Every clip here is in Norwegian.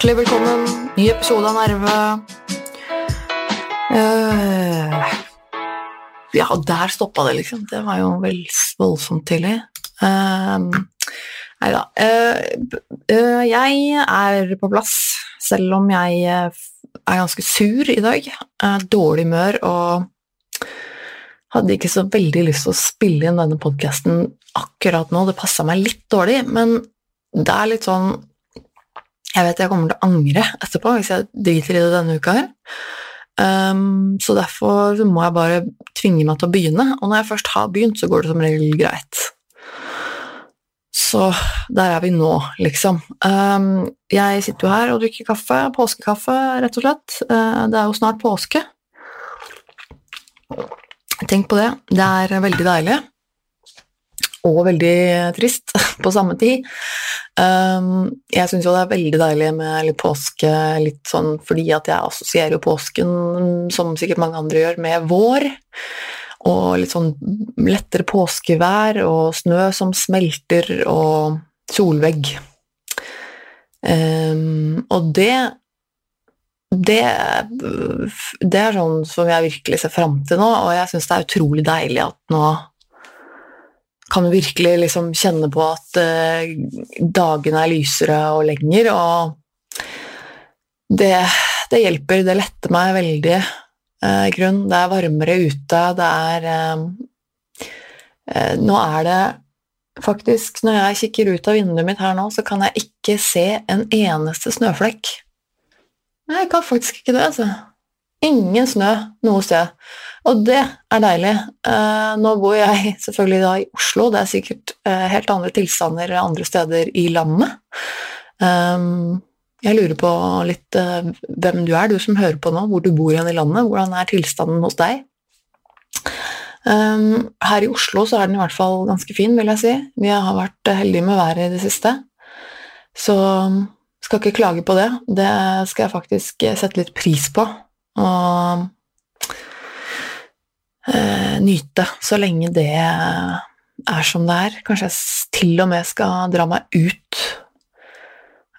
Hjertelig velkommen. Ny episode av Nerve. Uh, ja, der stoppa det, liksom. Det var jo vel voldsomt tidlig. Uh, Nei da. jeg er på plass, selv om jeg er ganske sur i dag. dårlig humør og hadde ikke så veldig lyst til å spille inn denne podkasten akkurat nå. Det passa meg litt dårlig, men det er litt sånn Jeg vet jeg kommer til å angre etterpå hvis jeg driter i det denne uka her. Um, så derfor må jeg bare tvinge meg til å begynne, og når jeg først har begynt, så går det som regel greit. Så der er vi nå, liksom. Um, jeg sitter jo her og drikker kaffe, påskekaffe, rett og slett. Uh, det er jo snart påske. Tenk på det. Det er veldig deilig og veldig trist på samme tid. Um, jeg syns jo det er veldig deilig med litt påske, litt sånn fordi at jeg assosierer jo påsken, som sikkert mange andre gjør, med vår. Og litt sånn lettere påskevær og snø som smelter og solvegg. Um, og det det, det er sånn som jeg virkelig ser fram til nå, og jeg syns det er utrolig deilig at nå kan virkelig liksom kjenne på at eh, dagene er lysere og lenger, og det, det hjelper. Det letter meg veldig, eh, grunn. Det er varmere ute, det er eh, Nå er det faktisk Når jeg kikker ut av vinduet mitt her nå, så kan jeg ikke se en eneste snøflekk. Nei, jeg kan faktisk ikke det, altså. Ingen snø noe sted. Og det er deilig. Uh, nå bor jeg selvfølgelig da i Oslo, det er sikkert uh, helt andre tilstander andre steder i landet. Um, jeg lurer på litt hvem du er, du som hører på nå, hvor du bor igjen i landet. Hvordan er tilstanden hos deg? Her i Oslo så er den i hvert fall ganske fin, vil jeg si. Vi har vært heldige med været i det siste. Så skal ikke klage på det. Det skal jeg faktisk sette litt pris på. Og eh, nyte så lenge det er som det er. Kanskje jeg til og med skal dra meg ut.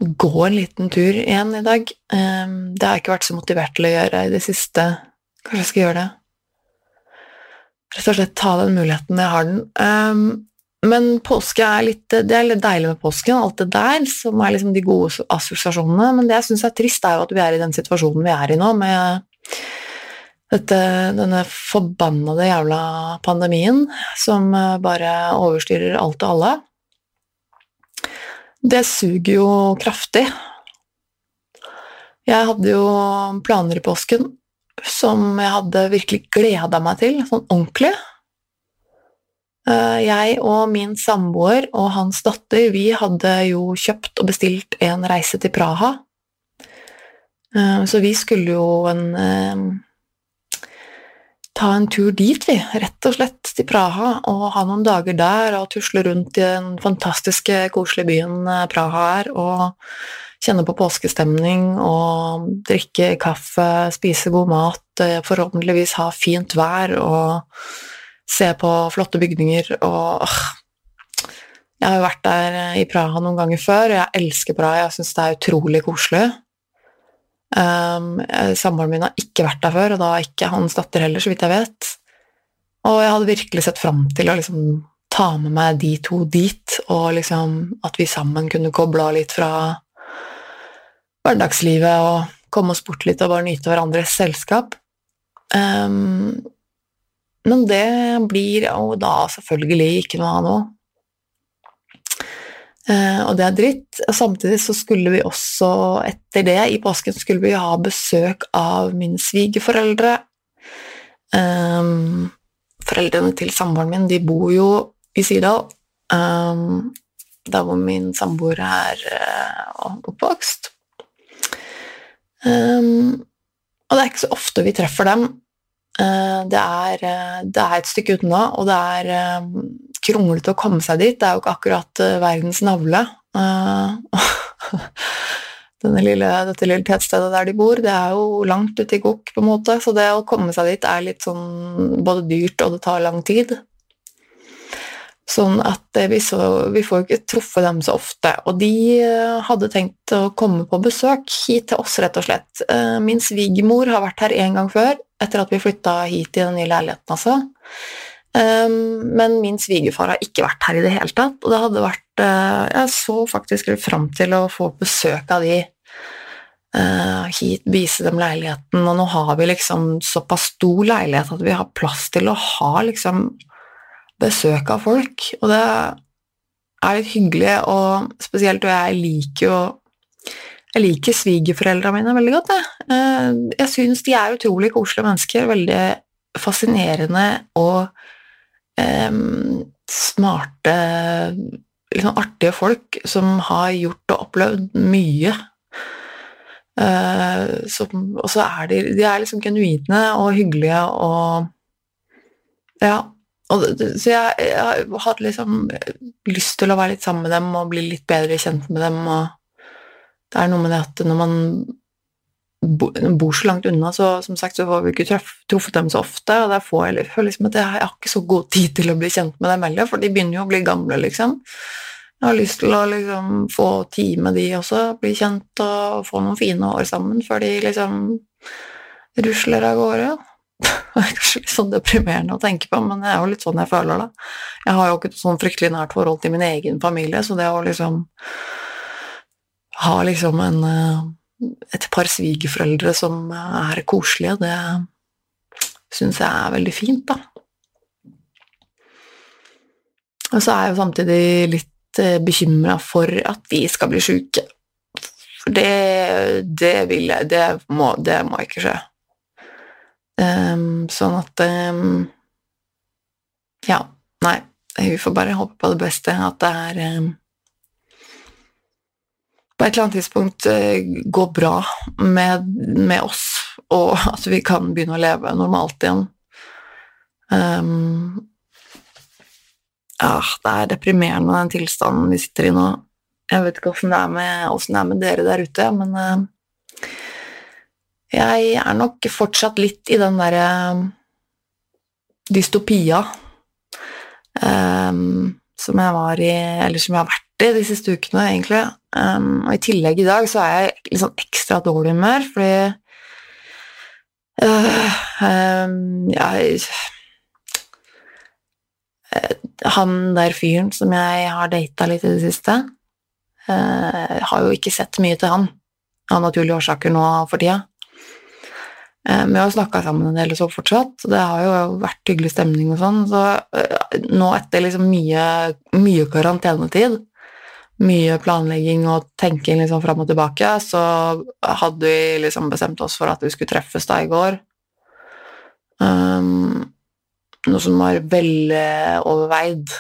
Gå en liten tur igjen i dag. Eh, det har jeg ikke vært så motivert til å gjøre i det siste. Kanskje jeg skal gjøre det. Rett og slett ta den muligheten når jeg har den. Um, men påske er litt, det er litt deilig med påsken, alt det der, som er liksom de gode assosiasjonene. Men det jeg syns er trist, er jo at vi er i den situasjonen vi er i nå, med dette, denne forbannede jævla pandemien som eh, bare overstyrer alt og alle. Det suger jo kraftig. Jeg hadde jo planer i påsken som jeg hadde virkelig gleda meg til, sånn ordentlig. Eh, jeg og min samboer og hans datter vi hadde jo kjøpt og bestilt en reise til Praha. Eh, så vi skulle jo en ta en tur dit, vi. Rett og slett til Praha og ha noen dager der og tusle rundt i den fantastiske, koselige byen eh, Praha er og kjenne på påskestemning og drikke kaffe, spise god mat, eh, forhåpentligvis ha fint vær og se på flotte bygninger og Jeg har jo vært der eh, i Praha noen ganger før, og jeg elsker Praha. Jeg syns det er utrolig koselig. Um, Samboeren min har ikke vært der før, og da ikke hans datter heller, så vidt jeg vet. Og jeg hadde virkelig sett fram til å liksom ta med meg de to dit, og liksom at vi sammen kunne koble av litt fra hverdagslivet og komme oss bort litt og bare nyte hverandres selskap. Um, men det blir jo da selvfølgelig ikke noe av nå. Uh, og det er dritt. Og samtidig så skulle vi også, etter det, i påsken, skulle vi ha besøk av mine svigerforeldre. Um, foreldrene til samboeren min, de bor jo i Sirdal. Um, der hvor min samboer er uh, oppvokst. Um, og det er ikke så ofte vi treffer dem. Uh, det, er, det, er, et stykke unna, og det er kronglete å komme seg dit. Det er jo ikke akkurat verdens navle. Lille, dette lille tettstedet der de bor, det er jo langt ute i gokk, på en måte, så det å komme seg dit er litt sånn både dyrt og det tar lang tid. Sånn at vi, så, vi får ikke truffet dem så ofte. Og de hadde tenkt å komme på besøk hit til oss, rett og slett. Min svigermor har vært her en gang før, etter at vi flytta hit i den nye leiligheten, altså. Men min svigerfar har ikke vært her i det hele tatt, og det hadde vært Jeg så faktisk fram til å få besøk av de hit, vise dem leiligheten, og nå har vi liksom såpass stor leilighet at vi har plass til å ha liksom besøk av folk, og det er litt hyggelig, og spesielt og jeg liker jo jeg liker svigerforeldrene mine veldig godt. Jeg, uh, jeg syns de er utrolig koselige mennesker, veldig fascinerende og um, smarte, liksom artige folk som har gjort og opplevd mye som, og så er de, de er liksom genuine og hyggelige og Ja. Og, så jeg, jeg hadde liksom lyst til å være litt sammen med dem og bli litt bedre kjent med dem. og Det er noe med det at når man bor så langt unna, så som sagt så får vi ikke truffet dem så ofte. og der får jeg, føler liksom at jeg, jeg har ikke så god tid til å bli kjent med dem heller, for de begynner jo å bli gamle, liksom. Jeg har lyst til å liksom få tid med de også, bli kjent og få noen fine år sammen før de liksom rusler av gårde. Det er kanskje litt sånn deprimerende å tenke på, men det er jo litt sånn jeg føler det. Jeg har jo ikke sånn fryktelig nært forhold til min egen familie, så det å liksom ha liksom en, eh, et par svigerforeldre som er koselige, det syns jeg er veldig fint, da. Og så er jeg jo samtidig litt Eh, bekymra for at de skal bli sjuke. For det, det vil jeg det må, det må ikke skje. Um, sånn at um, Ja, nei. Vi får bare håpe på det beste. At det er um, på et eller annet tidspunkt uh, går bra med, med, oss, og at vi kan begynne å leve normalt igjen. Ja, det er deprimerende, den tilstanden vi sitter i nå. Jeg vet ikke åssen det, det, er med dere der ute, men uh, jeg er nok fortsatt litt i den derre uh, dystopia um, som jeg var i, eller som jeg har vært i de siste ukene, egentlig. Um, og i tillegg i dag så er jeg litt sånn ekstra dårlig humør, fordi uh, um, jeg Eh, han der fyren som jeg har data litt i det siste, uh, har jo ikke sett mye til han av naturlige årsaker nå for tida. Uh, vi har snakka sammen en del og så fortsatt, og det har jo vært hyggelig stemning og sånn, så uh, nå etter liksom mye, mye karantenetid, mye planlegging og tenking liksom fram og tilbake, så hadde vi liksom bestemt oss for at vi skulle treffes da i går. Um, noe som var veloverveid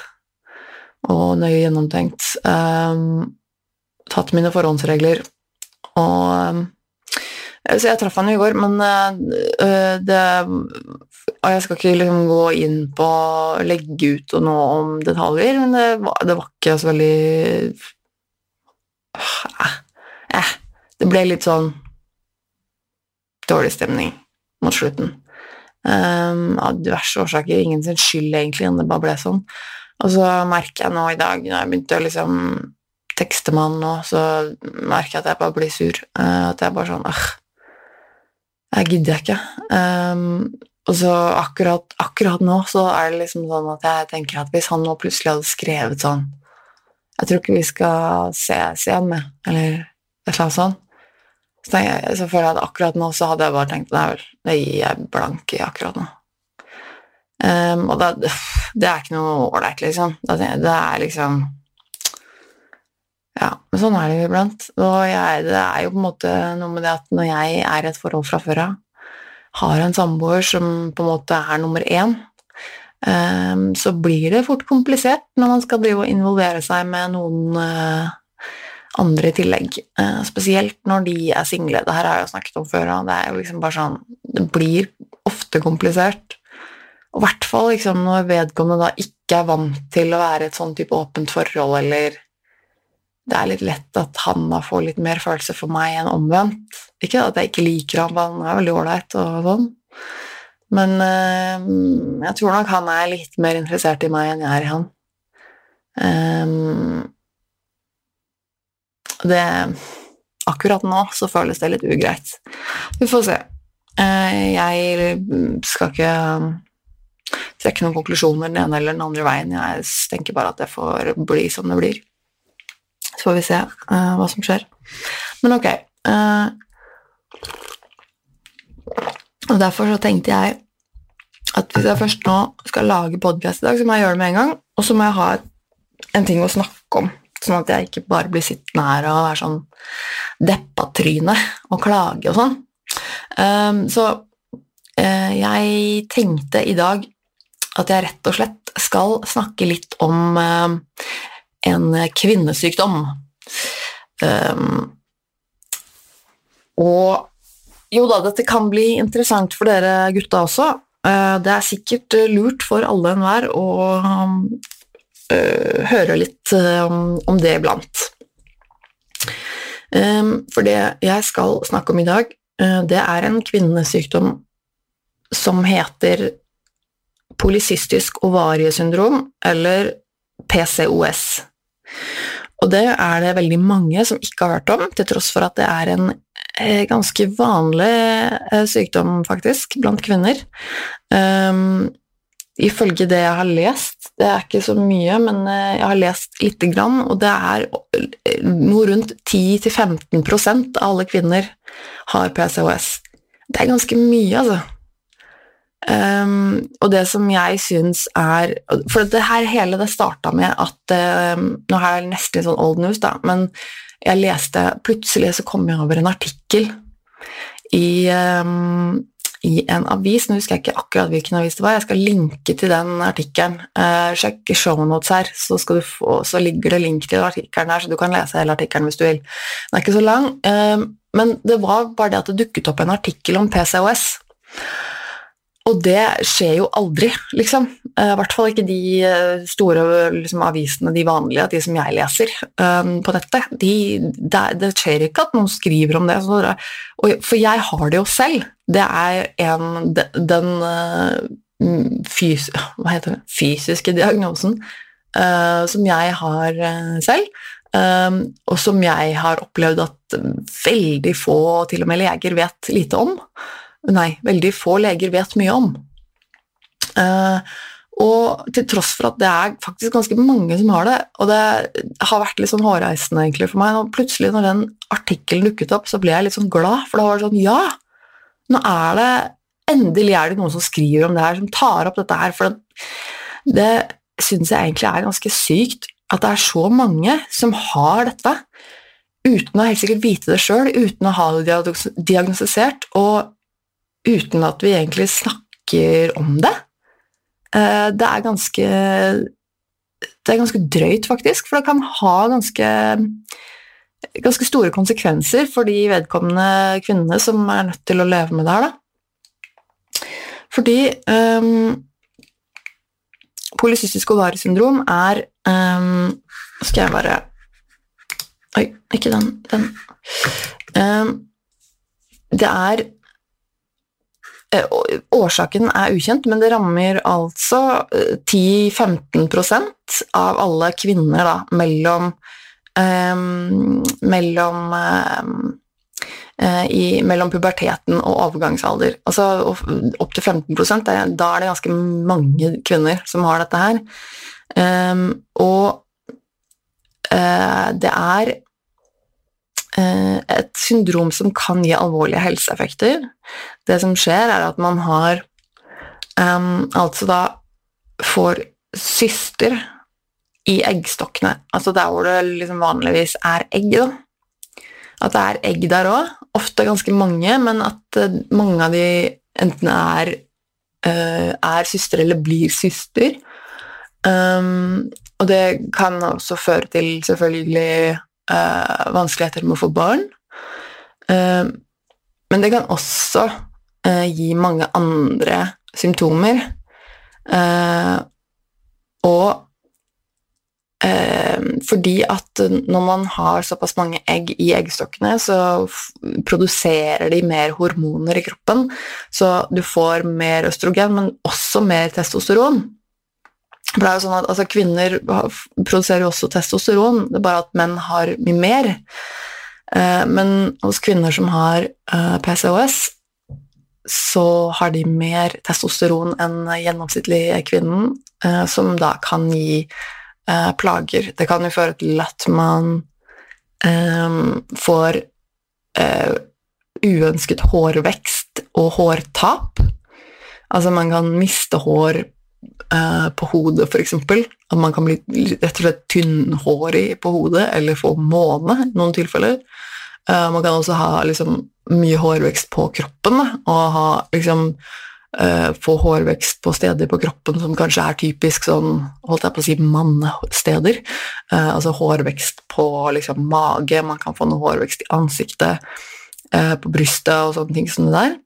og nøye gjennomtenkt. Um, tatt mine forhåndsregler. Og um, Så jeg traff han jo i går, men uh, det Og jeg skal ikke liksom gå inn på å legge ut og noe om detaljer, men det var, det var ikke så veldig eh, eh, Det ble litt sånn dårlig stemning mot slutten. Um, av diverse årsaker. Ingen sin skyld, egentlig, om det bare ble sånn. Og så merker jeg nå i dag, når jeg begynte å liksom tekste med han nå, så merker jeg at jeg bare blir sur. Uh, at jeg bare sånn øh, jeg gidder ikke. Um, og så akkurat, akkurat, nå så er det liksom sånn at jeg tenker at hvis han nå plutselig hadde skrevet sånn Jeg tror ikke vi skal ses igjen med, eller et eller annet sånt. Så, jeg, så føler jeg at akkurat nå så hadde jeg bare tenkt nei vel, det gir jeg blank i akkurat nå. Um, og det, det, er ikke noe ålreit, liksom. Det, er liksom Ja, men sånn er det jo iblant. Og jeg, det er jo på en måte noe med det at når jeg er i et forhold fra før av, har en samboer som på en måte er nummer én, um, så blir det fort komplisert når man skal drive og involvere seg med noen uh, andre i tillegg. Uh, spesielt når de er single. Det her har jeg jo snakket om før, det er jo liksom bare sånn Det blir ofte komplisert. Og i hvert fall liksom, når vedkommende da ikke er vant til å være et sånn type åpent forhold, eller det er litt lett at han da får litt mer følelse for meg enn omvendt. Ikke at jeg ikke liker ham, han er veldig ålreit og sånn, men uh, jeg tror nok han er litt mer interessert i meg enn jeg er i han. Um, det Akkurat nå så føles det litt ugreit. Vi får se. Uh, jeg skal ikke trekke noen konklusjoner den ene eller den andre veien. Jeg tenker bare at det får bli som det blir. Så får vi se uh, hva som skjer. Men ok. Uh, og derfor så tenkte jeg at hvis jeg først nå skal lage podkast i dag, så må jeg gjøre det med en gang, og så må jeg ha en ting å snakke om. Sånn at jeg ikke bare blir sittende her og være sånn deppatryne og klage og sånn. Um, så uh, jeg tenkte i dag at jeg rett og slett skal snakke litt om uh, en kvinnesykdom. Um, og jo da, dette kan bli interessant for dere gutta også. Uh, det er sikkert lurt for alle enhver å uh, høre litt um, om det iblant. Um, for det jeg skal snakke om i dag, uh, det er en kvinnesykdom som heter polycystisk ovariesyndrom, eller PCOS. Og det er det veldig mange som ikke har hørt om, til tross for at det er en eh, ganske vanlig eh, sykdom, faktisk, blant kvinner. Um, ifølge det jeg har lest, det er ikke så mye, men eh, jeg har lest lite grann, og det er noe rundt 10-15% av alle kvinner har PCOS. Det er ganske mye, altså. Um, og det som jeg syns er For det her hele det starta med at um, Nå har jeg nesten litt sånn old news, da, men jeg leste Plutselig så kom jeg over en artikkel i, um, i en avis. Nå husker jeg ikke akkurat hvilken avis det var. Jeg skal linke til den artikkelen. Uh, sjekk shownotes her, så, få, så, ligger det link til artikkelen her, så du kan lese hele artikkelen hvis du vil. Den er ikke så lang, men det var bare det at det dukket opp en artikkel om PCOS. Og det skjer jo aldri, liksom. Eh, I hvert fall ikke de eh, store liksom, avisene, de vanlige, de som jeg leser um, på nettet. De, det, det, skjer ikke at noen skriver om det. Og, for jeg har det jo selv. Det er en, den uh, fys, fysiske diagnosen uh, som jeg har selv. Um, og som jeg har opplevd at veldig få, til og med leger, vet lite om nei, veldig få leger vet mye om. Uh, og til tross for at det er faktisk ganske mange som har det, og det har vært litt sånn hårreisende egentlig for meg, og plutselig når den artikkelen dukket opp, så ble jeg litt sånn glad, for da var det sånn Ja! Nå er det Endelig er det noen som skriver om det her, som tar opp dette her, for det, det syns jeg egentlig er ganske sykt at det er så mange som har dette, uten å helt sikkert vite det sjøl, uten å ha det diagnostisert, og uten at vi egentlig snakker om det. Eh, det er ganske Det er ganske drøyt, faktisk, for det kan ha ganske ganske store konsekvenser for de vedkommende kvinnene som er nødt til å leve med det her. Da. Fordi um, polycystisk ovariesyndrom er um, Skal jeg bare Oi, ikke den. den. Um, det er årsaken er ukjent, men det rammer altså 10-15 eh, av alle kvinner da, mellom, um, mellom, um, i, mellom puberteten og overgangsalder. Altså opptil 15 det, Da er det ganske mange kvinner som har dette her. Um, og uh, det er Eh, et syndrom som kan gi alvorlige helseeffekter. Det som skjer, er at man har um, altså da får syster i eggstokkene, altså der hvor det liksom vanligvis er egg. da. At det er egg der òg, ofte ganske mange, men at uh, mange av de enten er, uh, er søstre eller blir søster. Um, og det kan også føre til selvfølgelig uh, vanskeligheter med å få barn. Uh, men det kan også uh, gi mange andre symptomer. og fordi at når man har såpass mange egg i eggstokkene, så produserer de mer hormoner i kroppen, så du får mer østrogen, men også mer testosteron. For det er jo sånn at altså, Kvinner produserer jo også testosteron, det er bare at menn har mye mer. Eh, men hos kvinner som har eh, PCOS, så har de mer testosteron enn gjennomsnittlig kvinnen, eh, som da kan gi plager. Det kan jo føre til at man får uønsket hårvekst og hårtap. Altså man kan miste hår eh, på hodet, f.eks. At man kan bli rett og slett tynnhårig på hodet, eller få måne i noen tilfeller. Uh, man kan også ha liksom, mye hårvekst på kroppen, og ha liksom uh, få hårvekst på steder på kroppen som kanskje er typisk sånn, holdt jeg på å si, mannesteder. Altså hårvekst på liksom, mage, man kan få noe hårvekst i ansiktet, på brystet og sånne ting som det der.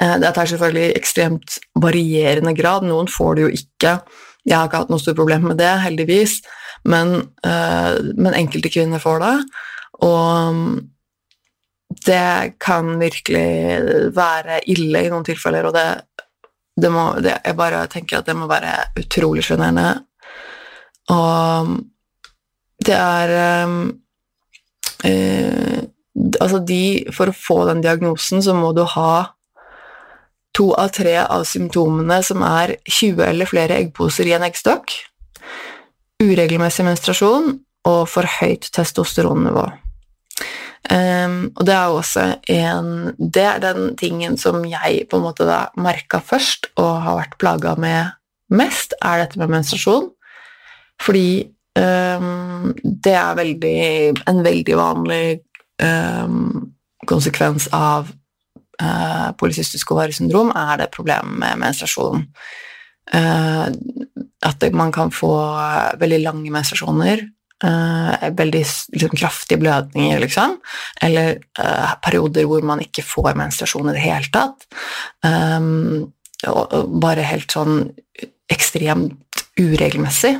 Dette er selvfølgelig ekstremt varierende grad. Noen får det jo ikke. Jeg har ikke hatt noe stort problem med det, heldigvis, men, men enkelte kvinner får det. Og det kan virkelig være ille i noen tilfeller, og det, det må det, Jeg bare tenker at det må være utrolig sjenerende. Og det er uh, Altså, de For å få den diagnosen så må du ha to av tre av symptomene som er 20 eller flere eggposer i en eggstokk, uregelmessig menstruasjon og for høyt testosteronnivå. Um, og det er også en Det er den tingen som jeg på en måte da merka først og har vært plaga med mest, er dette med menstruasjon. Fordi um, det er veldig, en veldig vanlig um, konsekvens av uh, polycystisk ovariesyndrom, er det problemet med menstruasjon. Uh, at man kan få veldig lange menstruasjoner Uh, veldig liksom, kraftige blødninger, liksom. Eller uh, perioder hvor man ikke får menstruasjon i det hele tatt. Um, og, og, bare helt sånn ekstremt uregelmessig.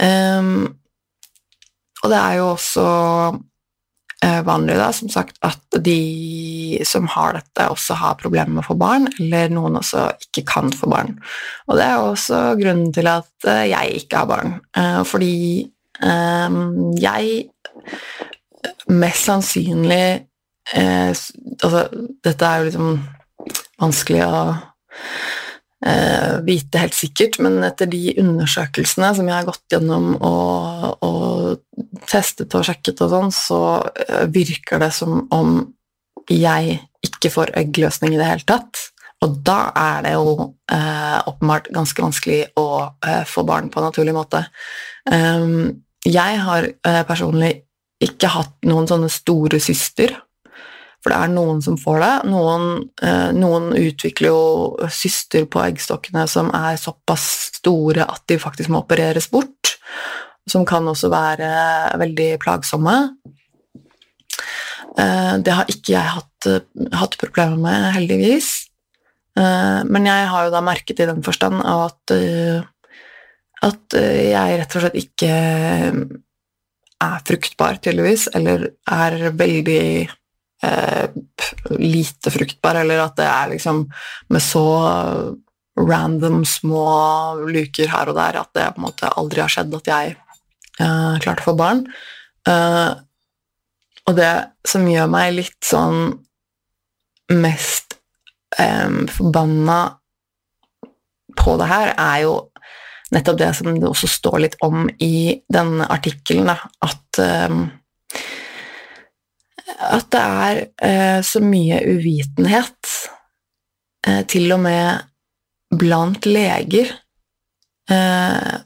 Um, og det er jo også Eh, vanlig da, som sagt, at de som har dette, også har problemer med å få barn, eller noen også ikke kan få barn. Og det er også grunnen til at eh, jeg ikke har barn. Eh, fordi jeg mest sannsynlig Altså, dette er jo liksom vanskelig å eh, vite helt sikkert, men etter de undersøkelsene som jeg har gått gjennom og, og testet og sjekket og sånn, så eh, virker det som om jeg ikke får eggløsning i det hele tatt. Og da er det jo eh, ganske vanskelig å eh, få barn på en naturlig måte. Um, jeg har eh, personlig ikke hatt noen sånne store syster for det er noen som får det. Noen, eh, noen utvikler jo syster på eggstokkene som er såpass store at de faktisk må opereres bort. Som kan også være veldig plagsomme. Eh, det har ikke jeg hatt, hatt problemer med, heldigvis. Eh, men jeg har jo da merket i den forstand at, at jeg rett og slett ikke er fruktbar, tydeligvis, eller er veldig eh, lite fruktbar, eller at det er liksom med så random små luker her og der at det på en måte aldri har skjedd at jeg eh, klarte å få barn. Eh, og det som gjør meg litt sånn mest eh, forbanna på det her, er jo nettopp det som det også står litt om i denne artikkelen, at um, at det er eh, så mye uvitenhet, eh, til og med blant leger. Eh,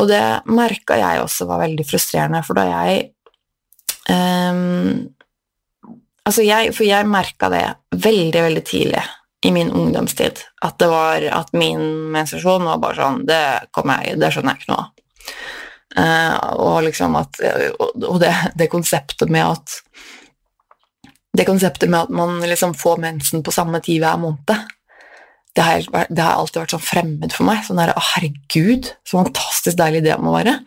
og det merka jeg også var veldig frustrerende, for da jeg Altså, jeg For jeg merka det veldig, veldig tidlig i min ungdomstid. At det var at min menstruasjon var bare sånn Det, jeg, det skjønner jeg ikke noe av. Uh, og liksom at Og det, det, konseptet med at Det konseptet med at man liksom får mensen på samme tid hver måned, det har, det har, alltid vært sånn fremmed for meg. Sånn der, Å, herregud, så fantastisk deilig det må være.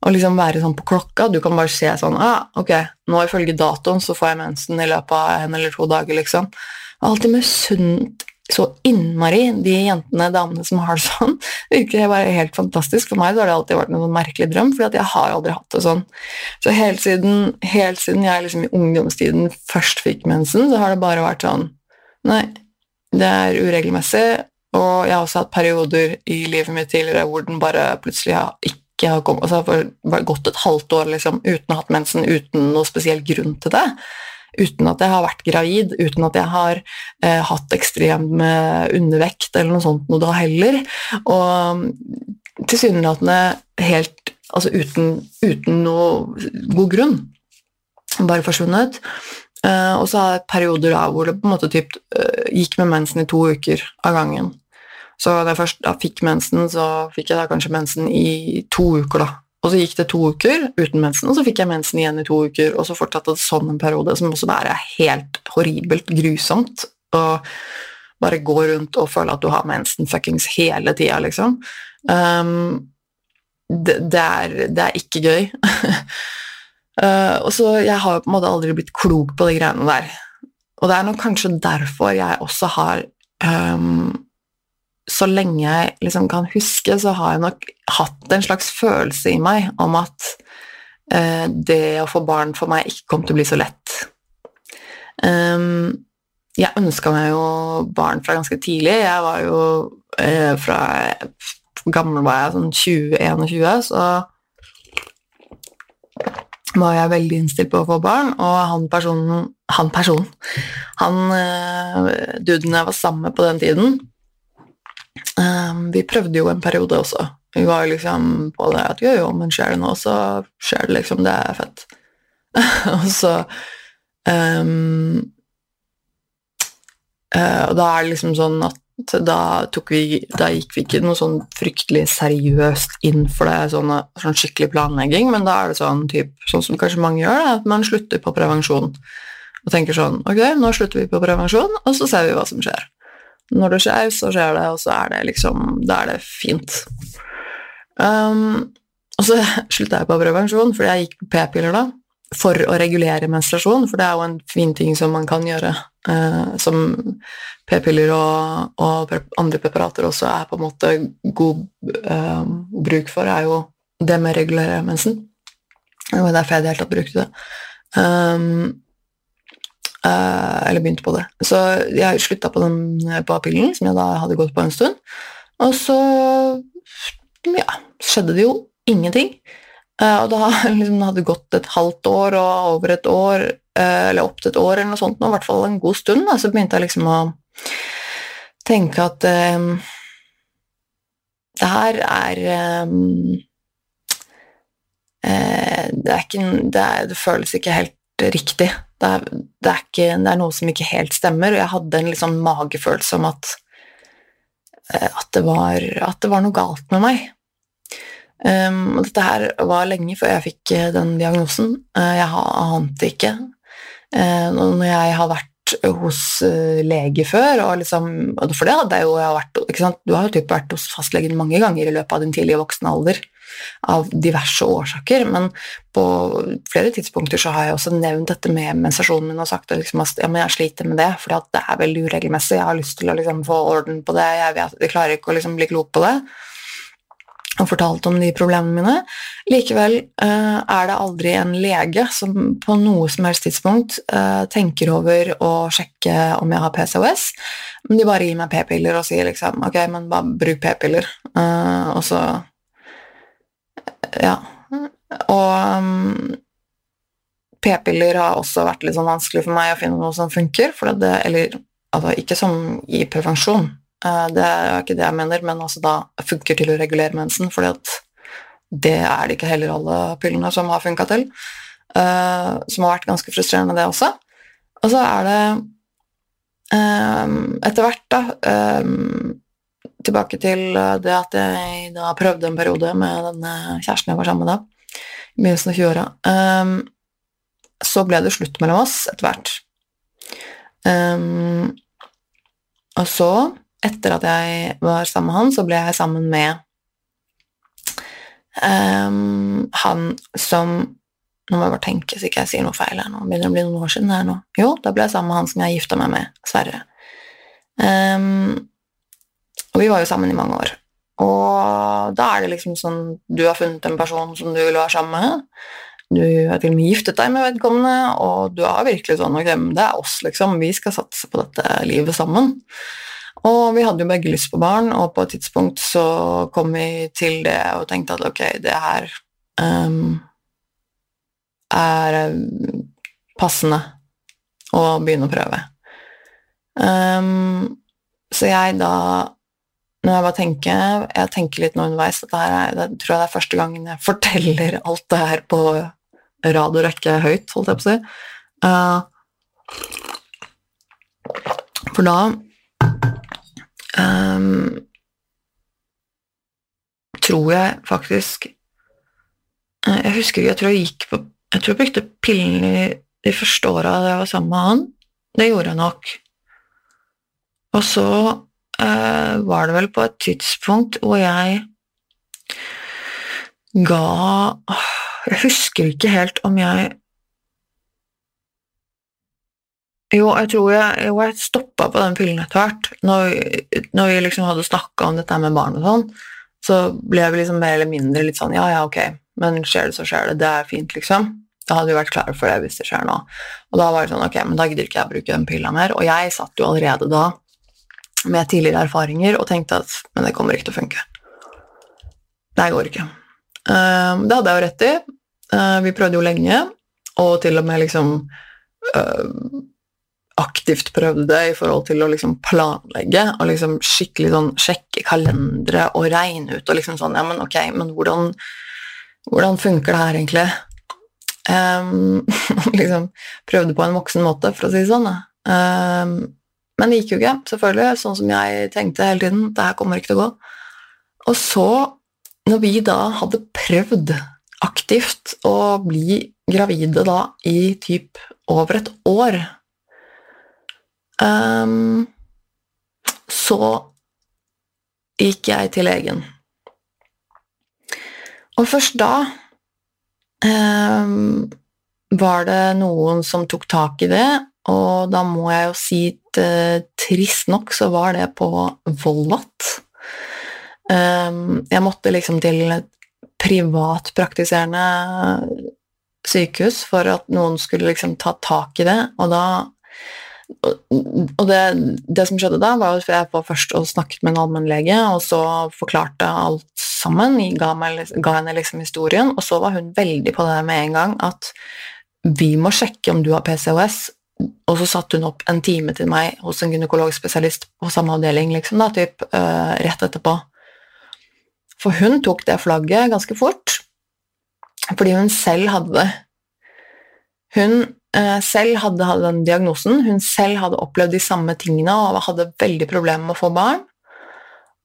Å liksom være sånn på klokka. Du kan bare se sånn ah, Ok, nå ifølge datoen så får jeg mensen i løpet av en eller to dager, liksom. Jeg har alltid misunt så innmari de jentene, damene som har det sånn. Virker bare helt fantastisk. For meg så har det alltid vært en sånn merkelig drøm, for jeg har aldri hatt det sånn. Så helt siden, helt siden jeg liksom i ungdomstiden først fikk mensen, så har det bare vært sånn Nei, det er uregelmessig, og jeg har også hatt perioder i livet mitt tidligere hvor den bare plutselig har ikke har kommet altså har gått et halvt år liksom, uten å ha hatt mensen, uten noe spesiell grunn til det uten at jeg har vært gravid, uten at jeg har eh, hatt ekstrem undervekt eller noe sånt noe da heller. Og tilsynelatende helt Altså uten, uten noe god grunn. Bare forsvunnet. Uh, og så har jeg perioder da hvor det på en måte typ, uh, gikk med mensen i to uker av gangen. Så da jeg først da fikk mensen, så fikk jeg da kanskje mensen i to uker, da. Og så gikk det to uker uten mensen, og så fikk jeg mensen igjen i to uker, og så fortsatte det sånn en periode, som også bare er helt horribelt grusomt. Å bare gå rundt og føle at du har mensen fuckings hele tida, liksom. Um, det, det, er, det, er, ikke gøy. uh, og så Jeg har jo på en måte aldri blitt klok på de greiene der. Og det er nok kanskje derfor jeg også har um, så lenge jeg liksom kan huske, så har jeg nok hatt en slags følelse i meg om at eh, det å få barn for meg ikke kom til å bli så lett. Um, jeg ønska meg jo barn fra ganske tidlig. Jeg var jo eh, fra gammel var jeg, sånn 20-21, så var jeg veldig innstilt på å få barn, og han personen Han personen, han eh, duden jeg var sammen med på den tiden, Um, vi prøvde jo en periode også. Vi var liksom på det at jo, jo, men skjer det nå, så skjer det liksom. Det er fett. og så um, uh, Og da er det liksom sånn at da, vi, da gikk vi ikke noe sånn fryktelig seriøst inn for det, sånn, sånn skikkelig planlegging, men da er det sånn, typ, sånn som kanskje mange gjør, at man slutter på prevensjon. Og tenker sånn Ok, nå slutter vi på prevensjon, og så ser vi hva som skjer. Når det skjer, så skjer det, og så er det liksom Da er det fint. Um, og så slutta jeg på prevensjon, fordi jeg gikk på p-piller da, for å regulere menstruasjon, for det er jo en fin ting som man kan gjøre. Uh, som p-piller og, og, andre preparater også er på en måte god uh, bruk for, er jo det med å regulere mensen. Det var derfor jeg i det hele tatt brukte det. Um, Uh, eller begynte på det. Så jeg slutta på den eh, på pillen, som jeg da hadde gått på en stund. Og så ja, skjedde det jo ingenting. Uh, og da liksom, hadde det gått et halvt år og over et år, uh, eller opp til et år, eller noe sånt, i hvert fall en god stund, da, så begynte jeg liksom å tenke at um, det her er um, det, er ikke, det, er, det føles ikke helt riktig. Det er, det, er ikke, det er, noe som ikke helt stemmer, og jeg hadde en liksom magefølelse om at, eh, at, det var, at, det var, noe galt med meg. Um, og dette her var lenge før jeg fikk eh, den diagnosen. Uh, jeg ante ikke. Uh, når jeg har vært hos uh, lege før, og liksom, for det hadde jeg jo jeg vært Du har jo typ vært hos fastlegen mange ganger i løpet av din tidlige voksne alder av diverse årsaker, men på flere tidspunkter så har jeg også nevnt dette med mensasjonen min og sagt liksom, at ja, jeg sliter med det, for det er veldig uregelmessig, jeg har lyst til å liksom, få orden på det, jeg, vet, jeg klarer ikke å liksom, bli klok på det og fortalt om de problemene mine. Likevel uh, er det aldri en lege som på noe som helst tidspunkt uh, tenker over å sjekke om jeg har PCOS, men de bare gir meg p-piller og sier liksom ok, men bare bruk p-piller, uh, og så ja. Og um, p-piller har også vært litt sånn vanskelig for meg å finne noe som funker. Det, eller altså, ikke som i prevensjon, uh, det er ikke det jeg mener, men altså da funker til å regulere mensen, for det er det ikke heller alle pillene som har funka til. Uh, som har vært ganske frustrerende, det også. Og så er det um, etter hvert, da um, tilbake til eh, det at jeg da prøvde en periode med den kjæresten jeg var sammen med da, i begynnelsen av 20-åra. Um, så ble det slutt mellom oss etter hvert. Um, og så, etter at jeg var sammen med han, så ble jeg sammen med um, han som Nå må jeg bare tenke så ikke jeg sier noe feil her nå. Begynner det å bli noen år siden her nå. Jo, da ble jeg sammen med han som jeg gifta meg med, Sverre. Um, og vi var jo sammen i mange år. Og da er det liksom sånn Du har funnet en person som du vil være sammen med. Du har til og med giftet deg med vedkommende, og du har virkelig sånn Ok, det er oss, liksom. Vi skal satse på dette livet sammen. Og vi hadde jo begge lyst på barn, og på et tidspunkt så kom vi til det og tenkte at ok, det her um, er passende å begynne å prøve. Um, så jeg da når jeg bare tenker Jeg tenker litt nå underveis at det, tror jeg det er første gangen jeg forteller alt det her på rad og rekke høyt, holdt jeg på å si. Uh, for da um, tror jeg faktisk uh, Jeg husker ikke, jeg tror jeg gikk på Jeg tror jeg brukte i de første åra jeg var sammen med han. Det gjorde jeg nok. Og så uh, var det vel på et tidspunkt hvor jeg ga Jeg husker ikke helt om jeg Jo, jeg tror jeg, jo, jeg stoppa på den pillen etter hvert. Når, når, vi liksom hadde snakka om dette med barn og sånn, så ble vi liksom mer eller mindre litt sånn ja, ja, ok, men skjer det, så skjer det. Det er fint, liksom. Da hadde vi vært klare for det hvis det skjer nå. Og da var det sånn, ok, men da gidder ikke jeg å bruke den pilla mer. Og jeg satt jo allerede da med tidligere erfaringer og tenkte at men det kommer ikke til å funke. Det går ikke. Uh, det hadde jeg jo rett i. Uh, vi prøvde jo lenge, og til og med liksom uh, aktivt prøvde det i forhold til å liksom planlegge og liksom skikkelig sånn sjekke kalendere og regne ut og liksom sånn Ja, men ok, men hvordan, hvordan funker det her egentlig? Um, liksom prøvde på en voksen måte, for å si det sånn. Um, men det gikk jo ikke, selvfølgelig, sånn som jeg tenkte hele tiden. Det her kommer ikke til å gå. Og så, når vi da hadde prøvd aktivt å bli gravide da i typ over et år Um, så gikk jeg til legen. Og først da um, var det noen som tok tak i det, og da må jeg jo si uh, trist nok så var det på Volvat. Um, jeg måtte liksom til et privatpraktiserende sykehus for at noen skulle liksom ta tak i det, og da og det, det, som skjedde da, var at jeg var først og snakket med en allmennlege, og så forklarte alt sammen, ga, meg, ga, henne liksom historien, og så var hun veldig på det med en gang at vi må sjekke om du har PCOS, og så satte hun opp en time til meg hos en gynekologspesialist på samme avdeling, liksom, da, typ, uh, rett etterpå. For hun tok det flagget ganske fort, fordi hun selv hadde det. Hun uh, selv hadde hatt den diagnosen. Hun selv hadde opplevd de samme tingene og hadde veldig problemer med å få barn.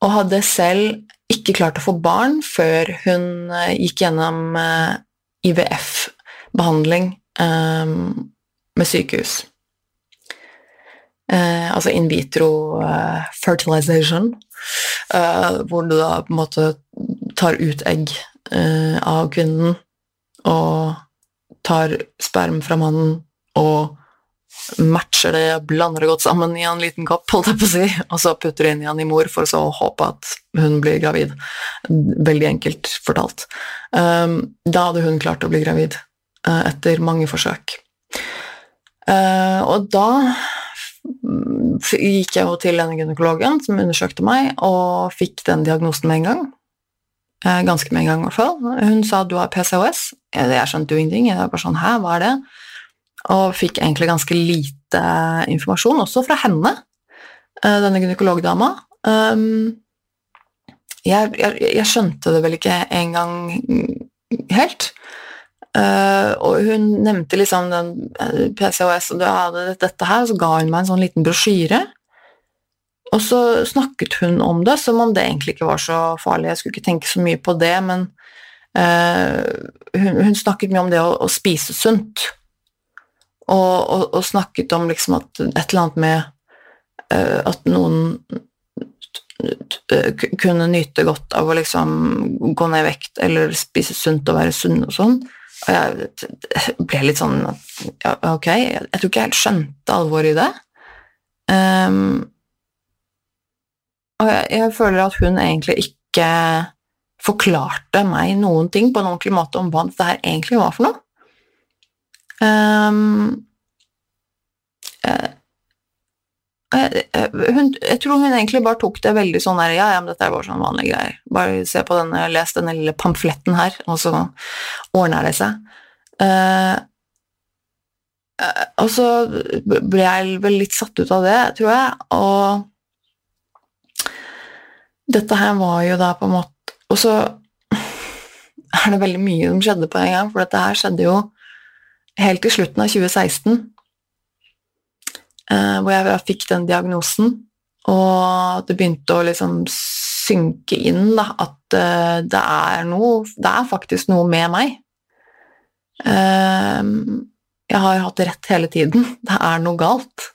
Og hadde selv ikke klart å få barn før hun uh, gikk gjennom eh, IVF-behandling med sykehus. altså in vitro fertilization, hvor du da på en måte tar ut egg av kvinnen og tar sperm fra mannen og matcher det, blander det godt sammen i en liten kopp, holdt jeg på å si, og så putter det inn igjen i mor for så å håpe at hun blir gravid. Veldig enkelt fortalt. Um, da hadde hun klart å bli gravid uh, etter mange forsøk. Uh, og da gikk jeg jo til denne gynekologen som undersøkte meg, og fikk den diagnosen med en gang. Uh, ganske med en gang, i hvert fall. Hun sa du har PCOS. Jeg skjønte jo ingenting. Jeg var bare sånn Hæ, hva er det? Og fikk egentlig ganske lite informasjon, også fra henne, eh, denne gynekologdama. Um, jeg, jeg, jeg skjønte det vel ikke engang helt. Uh, og hun nevnte liksom den uh, PCOS og du hadde dette her, og så ga hun meg en sånn liten brosjyre. Og så snakket hun om det som om det egentlig ikke var så farlig. Jeg skulle ikke tenke så mye på det, men uh, hun, hun, snakket mye om det å, å spise sunt. Og, og, og, snakket om liksom at et eller annet med uh, at noen kunne nyte godt av å liksom gå ned i vekt eller spise sunt og være sunn og sånn. Og jeg ble litt sånn ja, Ok, jeg, jeg tror ikke jeg helt skjønte alvoret i det. Um, og jeg, jeg føler at hun egentlig ikke forklarte meg noen ting på en ordentlig måte om hva dette her egentlig var for noe. Um, uh, hun, jeg tror hun egentlig bare tok det veldig sånn der Ja, ja, men dette er bare sånn vanlige greier. Bare se på denne, les denne lille pamfletten her, og så ordner det seg. Uh, uh, og så ble jeg vel litt satt ut av det, tror jeg, og dette her var jo da på en måte Og så er det veldig mye som skjedde på en gang, for dette her skjedde jo helt til slutten av 2016 eh, hvor jeg fikk den diagnosen, og det begynte å liksom synke inn da, at eh, det er noe Det er faktisk noe med meg. Eh, jeg har hatt rett hele tiden. Det er noe galt.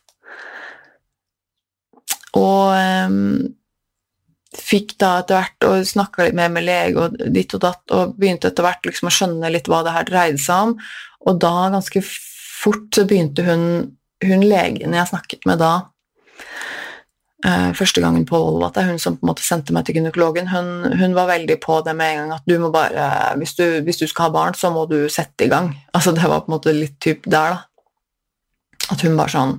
Og fikk da etter hvert og snakka litt mer med lege og ditt og datt, og begynte etter hvert liksom å skjønne litt hva det her dreide seg om. Og da, ganske fort, så begynte hun, hun legen jeg snakket med da, eh, første gangen på Volvo, at det er hun som på en måte sendte meg til gynekologen, hun, hun, var veldig på det med en gang at du må bare hvis du, hvis du, skal ha barn, så må du sette i gang. Altså det var på en måte litt typ der, da. At hun var sånn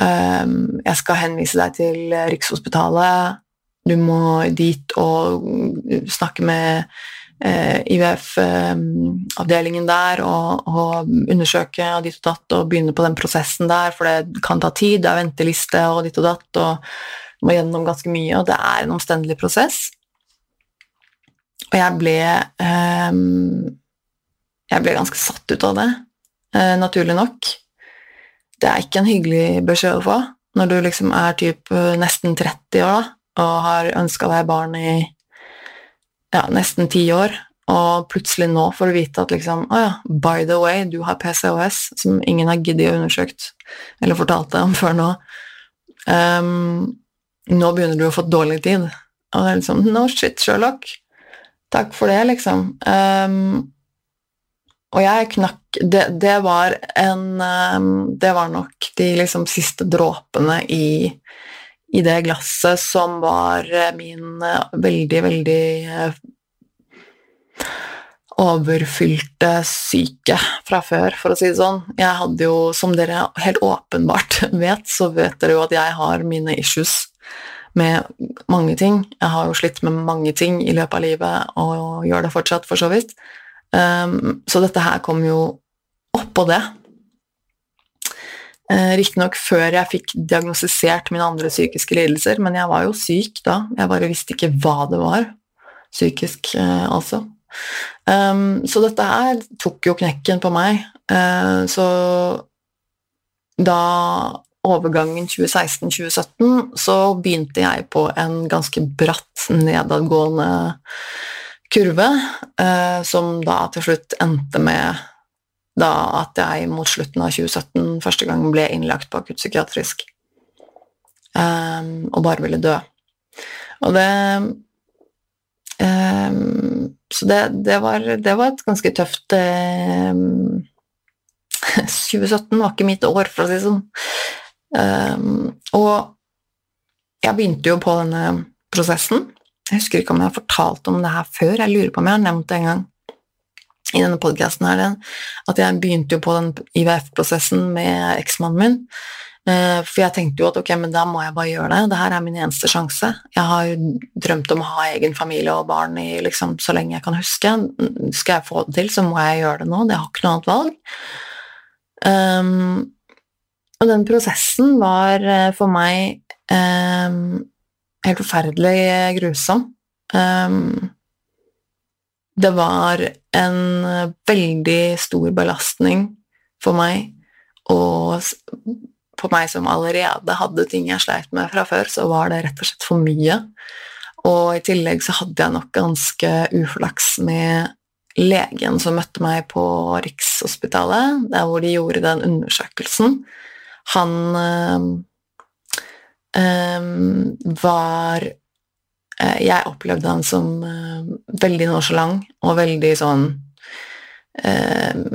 um, Jeg skal henvise deg til Rikshospitalet du må dit og snakke med IVF-avdelingen eh, der og, og, undersøke og ditt og datt og begynne på den prosessen der, for det kan ta tid, det er venteliste og ditt og datt, og må gjennom ganske mye, og det er en omstendelig prosess. Og jeg ble eh, Jeg ble ganske satt ut av det, eh, naturlig nok. Det er ikke en hyggelig beskjed å få når du liksom er typ eh, nesten 30 år, da og har ønska deg barn i ja, nesten ti år, og plutselig nå får du vite at liksom oh ja, by the way, du har PCOS, som ingen har giddet å undersøkt eller fortalt deg om før nå. Um, nå begynner du å få dårlig tid. Og det er liksom No shit, Sherlock. Takk for det, liksom. Um, og jeg knakk det, det, var en um, Det var nok de liksom siste dråpene i i det glasset som var eh, min eh, veldig, veldig eh, overfylte syke fra før, for å si det sånn. Jeg hadde jo, som dere helt åpenbart vet, så vet dere jo at jeg har mine issues med mange ting. Jeg har jo slitt med mange ting i løpet av livet, og gjør det fortsatt, for så vidt. Um, så dette her kom jo oppå det. Eh, Riktignok før jeg fikk diagnostisert mine andre psykiske lidelser, men jeg var jo syk da. Jeg bare visste ikke hva det var. Psykisk, eh, altså. Um, så dette her tok jo knekken på meg. Uh, så da overgangen 2016-2017 så begynte jeg på en ganske bratt nedadgående kurve, som da til slutt endte med da at jeg mot slutten av 2017 første gang ble innlagt på akuttpsykiatrisk um, og bare ville dø. Og det um, Så det, det, var, det, var, et ganske tøft um, 2017 var ikke mitt år, for å si det sånn. og jeg begynte jo på denne prosessen. Jeg husker ikke om jeg har fortalt om det her før. Jeg lurer på om jeg har nevnt det en gang i denne podkasten at jeg begynte jo på den IVF-prosessen med eksmannen min. Eh, for jeg tenkte jo at ok, men da må jeg bare gjøre det. Det her er min eneste sjanse. Jeg har jo drømt om å ha egen familie og barn i liksom, så lenge jeg kan huske. Skal jeg få det til, så må jeg gjøre det nå. Det har ikke noe annet valg. Um, og den prosessen var uh, for meg um, helt forferdelig grusom. Um, det var en veldig stor belastning for meg, og for meg som allerede hadde ting jeg sleit med fra før, så var det rett og slett for mye. Og i tillegg så hadde jeg nok ganske uflaks med legen som møtte meg på Rikshospitalet, der hvor de gjorde den undersøkelsen. Han øh, øh, var Eh, jeg opplevde han som uh, veldig nonchalant og veldig sånn uh,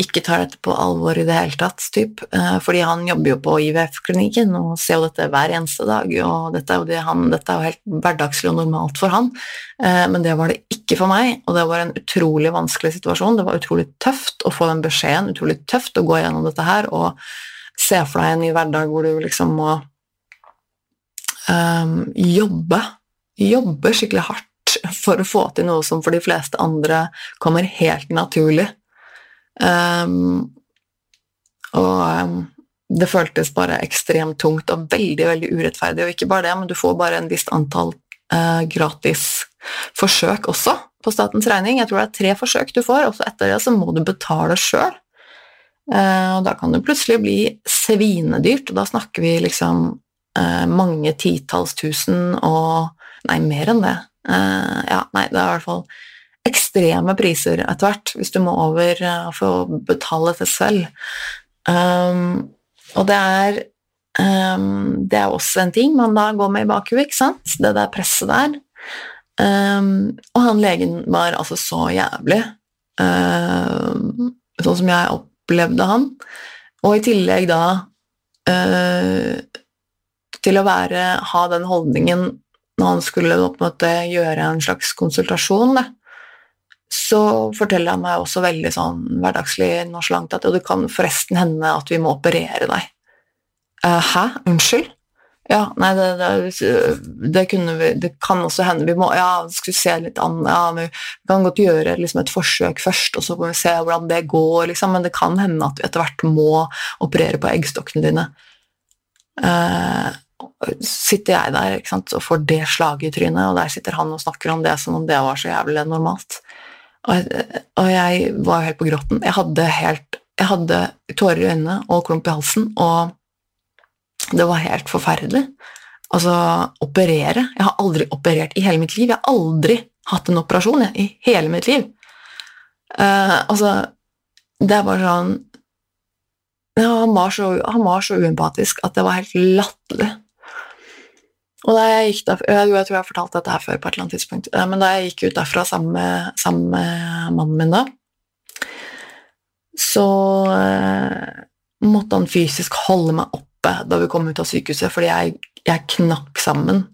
ikke tar dette på alvor i det hele tatt, typ. Eh, fordi han jobber jo på IVF-klinikken og ser jo dette hver eneste dag, og dette er jo, det han, dette er jo helt hverdagslig og normalt for han, eh, men det var det ikke for meg, og det var en utrolig vanskelig situasjon. Det var utrolig tøft å få den beskjeden, utrolig tøft å gå gjennom dette her og se for deg en ny hverdag hvor du liksom må um, jobbe, jobbe skikkelig hardt for å få til noe som for de fleste andre kommer helt naturlig. Um, og um, det føltes bare ekstremt tungt og veldig veldig urettferdig. Og ikke bare det, men du får bare en visst antall uh, gratis forsøk også på statens regning. Jeg tror det er tre forsøk du får, og så etter det så må du betale sjøl. Eh, og da kan det plutselig bli svinedyrt, og da snakker vi liksom mange titalls tusen og Nei, mer enn det. Uh, ja, nei, det er i hvert fall ekstreme priser etter hvert, hvis du må over uh, for å betale det selv. Um, og det er um, Det er også en ting man da går med i bakhuet, ikke sant? Det der presset der. Um, og han legen var altså så jævlig, sånn som jeg opplevde han. Og i tillegg da uh, til å være, ha den holdningen når han skulle måte gjøre en slags konsultasjon, da, så forteller han meg også veldig sånn hverdagslig nonsjalant at det kan forresten hende at vi må operere deg. Uh, hæ? Unnskyld? Ja, nei, det, det, det, vi Det kan også hende vi må Ja, skal vi se litt an Ja, vi kan godt gjøre liksom, et forsøk først, og så får vi se hvordan det går, liksom, men det kan hende at vi etter hvert må operere på eggstokkene dine. Uh, sitter jeg der sant, og får det slaget i trynet, og der sitter han og snakker om det som om det var så jævlig normalt. Og jeg, og jeg var helt på gråten. Jeg hadde, helt, jeg hadde tårer i øynene og klump i halsen, og det var helt forferdelig. Altså, operere Jeg har aldri operert i hele mitt liv. Jeg har aldri hatt en operasjon jeg, i hele mitt liv. Uh, altså, det er bare sånn ja, han, var så, han var så uempatisk at det var helt latterlig. Og da jeg gikk derfra, jeg, jeg tror jeg har fortalt dette her før, på et eller annet tidspunkt, eh, men da jeg gikk ut derfra sammen med, sammen med mannen min da, så eh, måtte han fysisk holde meg oppe da vi kom ut av sykehuset, fordi jeg, jeg knakk sammen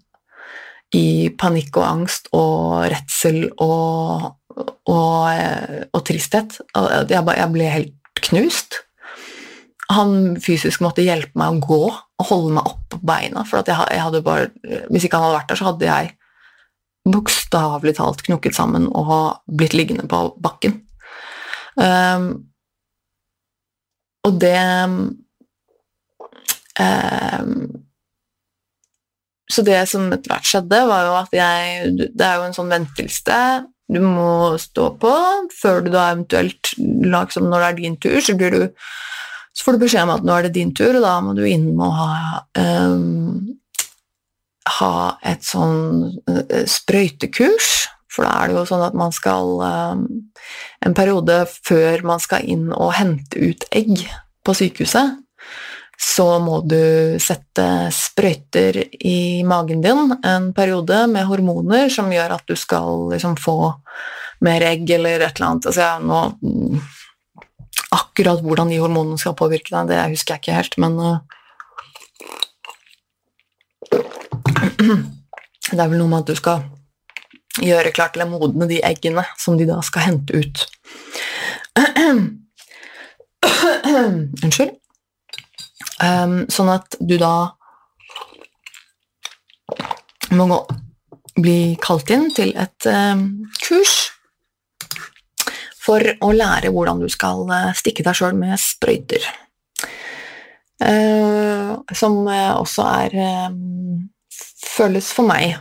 i panikk og angst og redsel og, og, eh, og tristhet. Jeg, jeg ble helt knust. Han fysisk måtte hjelpe meg å gå holde meg oppe på beina. For jeg, jeg hadde bare, hvis ikke han hadde vært der, så hadde jeg bokstavelig talt knukket sammen og blitt liggende på bakken. Um, og det um, Så det som etter hvert skjedde, var jo at jeg Det er jo en sånn venteliste du må stå på før du da eventuelt liksom Når det er din tur, så blir du så får du beskjed om at nå er det din tur, og da må du inn og ha, um, ha et sånn uh, sprøytekurs. For da er det jo sånn at man skal um, En periode før man skal inn og hente ut egg på sykehuset, så må du sette sprøyter i magen din en periode med hormoner som gjør at du skal liksom få mer egg eller et eller annet. Altså, ja, nå Akkurat hvordan de hormonene skal påvirke deg, det husker jeg ikke helt, men uh, Det er vel noe med at du skal gjøre klart å modne de eggene som de da skal hente ut. Unnskyld. Um, sånn at du da må gå, bli kalt inn til et um, kurs for å lære hvordan du skal eh, stikke deg sjøl med sprøyter. Uh, som eh, også er føles for meg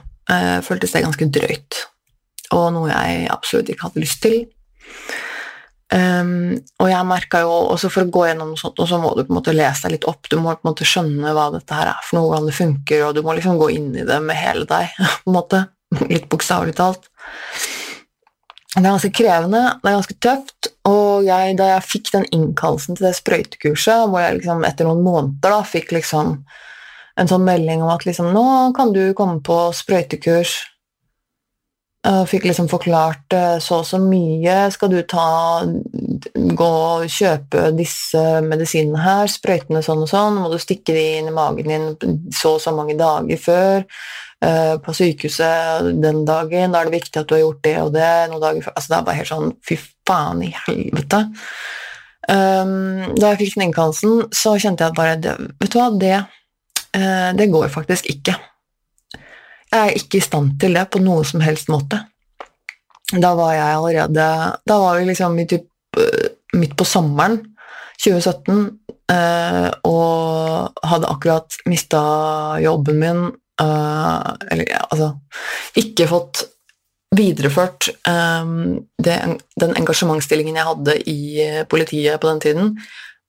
føltes det ganske drøyt, og noe jeg absolutt ikke hadde lyst til. Um, og jeg merka jo også For å gå gjennom noe sånt, og så må du på en måte lese deg litt opp. Du må på en måte skjønne hva dette her er for noe, hvordan det funker, og du må liksom gå inn i det med hele deg. på en måte, Litt bokstavelig talt. Det er ganske krevende, det er ganske tøft. Og jeg, da jeg fikk den innkallelsen til det sprøytekurset, hvor jeg liksom etter noen måneder da, fikk liksom en sånn melding om at liksom, nå kan du komme på sprøytekurs Og fikk liksom forklart eh, så og så mye skal du ta Gå og kjøpe disse medisinene her, sprøytene sånn og sånn, må du stikke de inn i magen din så og så mange dager før. Uh, på sykehuset den dagen, da er det viktig at du har gjort det og det noen dager før. Altså, det er bare helt sånn Fy faen i helvete. Um, da jeg fikk den innkallelsen, så kjente jeg at bare Vet du hva, det, uh, det går faktisk ikke. Jeg er ikke i stand til det på noen som helst måte. Da var jeg allerede Da var vi liksom typ, uh, midt på sommeren 2017 uh, og hadde akkurat mista jobben min. Eh, eller altså Ikke fått videreført det, den engasjementsstillingen jeg hadde i politiet på den tiden.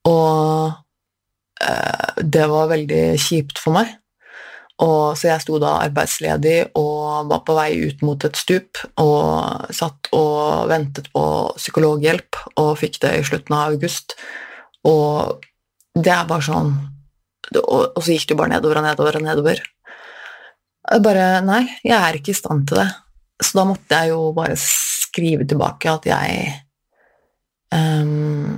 Og det var veldig kjipt for meg. Og, så jeg sto da arbeidsledig og var på vei ut mot et stup og satt og ventet på psykologhjelp og fikk det i slutten av august. Og det er bare sånn Og, og så gikk det bare nedover og nedover og nedover. Bare Nei, jeg er ikke i stand til det. Så da måtte jeg jo bare skrive tilbake at jeg um,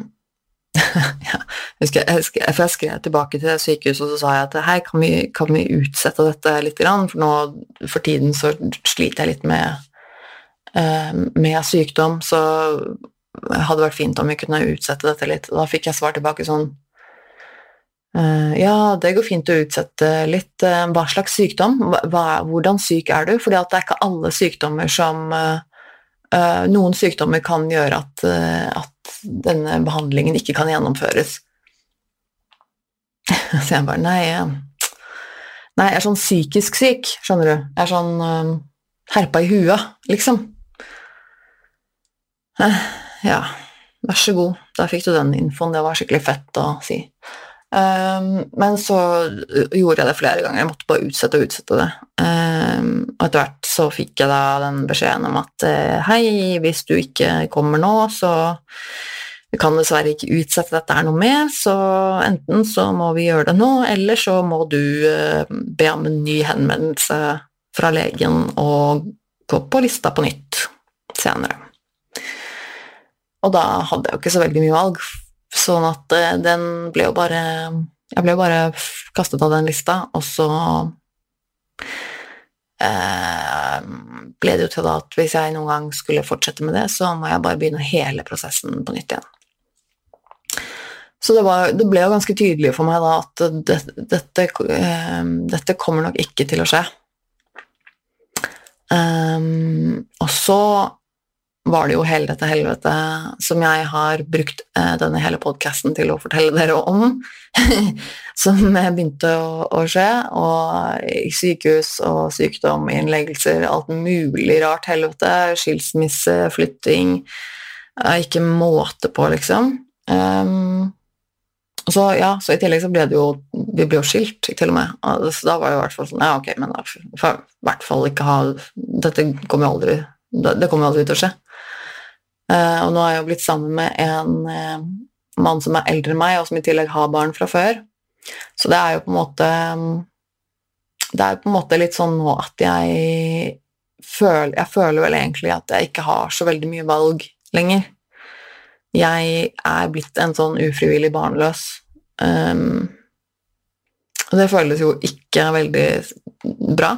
ja, jeg, husker, jeg, for jeg skrev tilbake til sykehuset og så sa jeg at hei, kan vi, kan vi utsette dette litt? For nå for tiden så sliter jeg litt med, uh, med sykdom, så det hadde vært fint om vi kunne utsette dette litt. Da fikk jeg svar tilbake sånn Ja, det går fint å utsette litt. Uh, hva slags sykdom? Hva, hvordan syk er du? At det er ikke alle sykdommer som Noen sykdommer kan gjøre at, at denne behandlingen ikke kan gjennomføres. Så jeg bare Nei, nei jeg er sånn psykisk syk, skjønner du. Jeg er sånn herpa i huet, liksom. Ja, vær så god, da fikk du den infoen. Det var skikkelig fett å si. Um, men så gjorde jeg det flere ganger. Jeg måtte bare utsette og utsette det. Um, og etter hvert så fikk jeg da den beskjeden om at uh, hei, hvis du ikke kommer nå, så vi kan dessverre ikke utsette dette her noe mer, så enten så må vi gjøre det nå, eller så må du uh, be om en ny henvendelse fra legen og gå på lista på nytt senere. Og da hadde jeg jo ikke så veldig mye valg, Sånn at eh, den ble jo bare Jeg ble jo bare kastet av den lista, og så eh, ble det jo til at hvis jeg noen gang skulle fortsette med det, så må jeg bare begynne hele prosessen på nytt igjen. Så det, var, det ble jo ganske tydelig for meg da at det, dette, eh, dette, kommer nok ikke til å skje. Um, og så var det jo hele dette helvetet som jeg har brukt eh, denne hele podkasten til å fortelle dere om, som begynte å, å, skje, og sykehus og sykdom, innleggelser, alt mulig rart helvete, skilsmisse, flytting Ikke måte på, liksom. Um, så ja, så i tillegg så ble det jo Vi ble jo skilt, til og med. Så da var det i hvert fall sånn Ja, ok, men da får jeg i hvert fall ikke ha Dette kommer jo aldri det kommer jo aldri til å skje. Uh, og nå har jeg jo blitt sammen med en uh, mann som er eldre enn meg, og som i tillegg har barn fra før. Så det er jo på en måte Det er jo på en måte litt sånn nå at jeg føler Jeg føler vel egentlig at jeg ikke har så veldig mye valg lenger. Jeg er blitt en sånn ufrivillig barnløs. Um, og det føles jo ikke veldig bra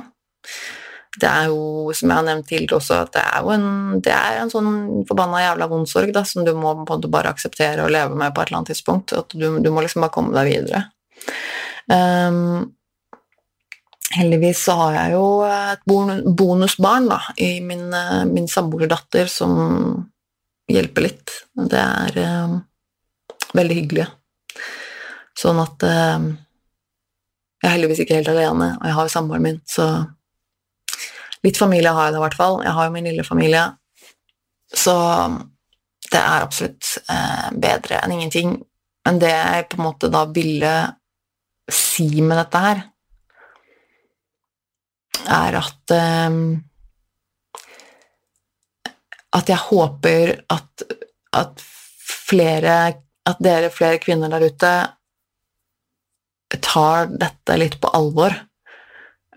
det er jo, som jeg har nevnt tidligere også, at det er jo en, det er en sånn forbanna jævla vondsorg da, som du må på en måte bare akseptere og leve med på et eller annet tidspunkt. At du, du må liksom bare komme deg videre. Um, heldigvis så har jeg jo et bonusbarn da, i min, min samboerdatter som hjelper litt. Det er um, veldig hyggelig. Sånn at um, jeg er heldigvis ikke helt alene, og jeg har jo samboeren min, så Litt familie har jeg da, i hvert fall. Jeg har jo min lille familie. Så det er absolutt eh, bedre enn ingenting. Men det jeg på en måte da ville si med dette her, er at eh, At jeg håper at, at flere At dere flere kvinner der ute tar dette litt på alvor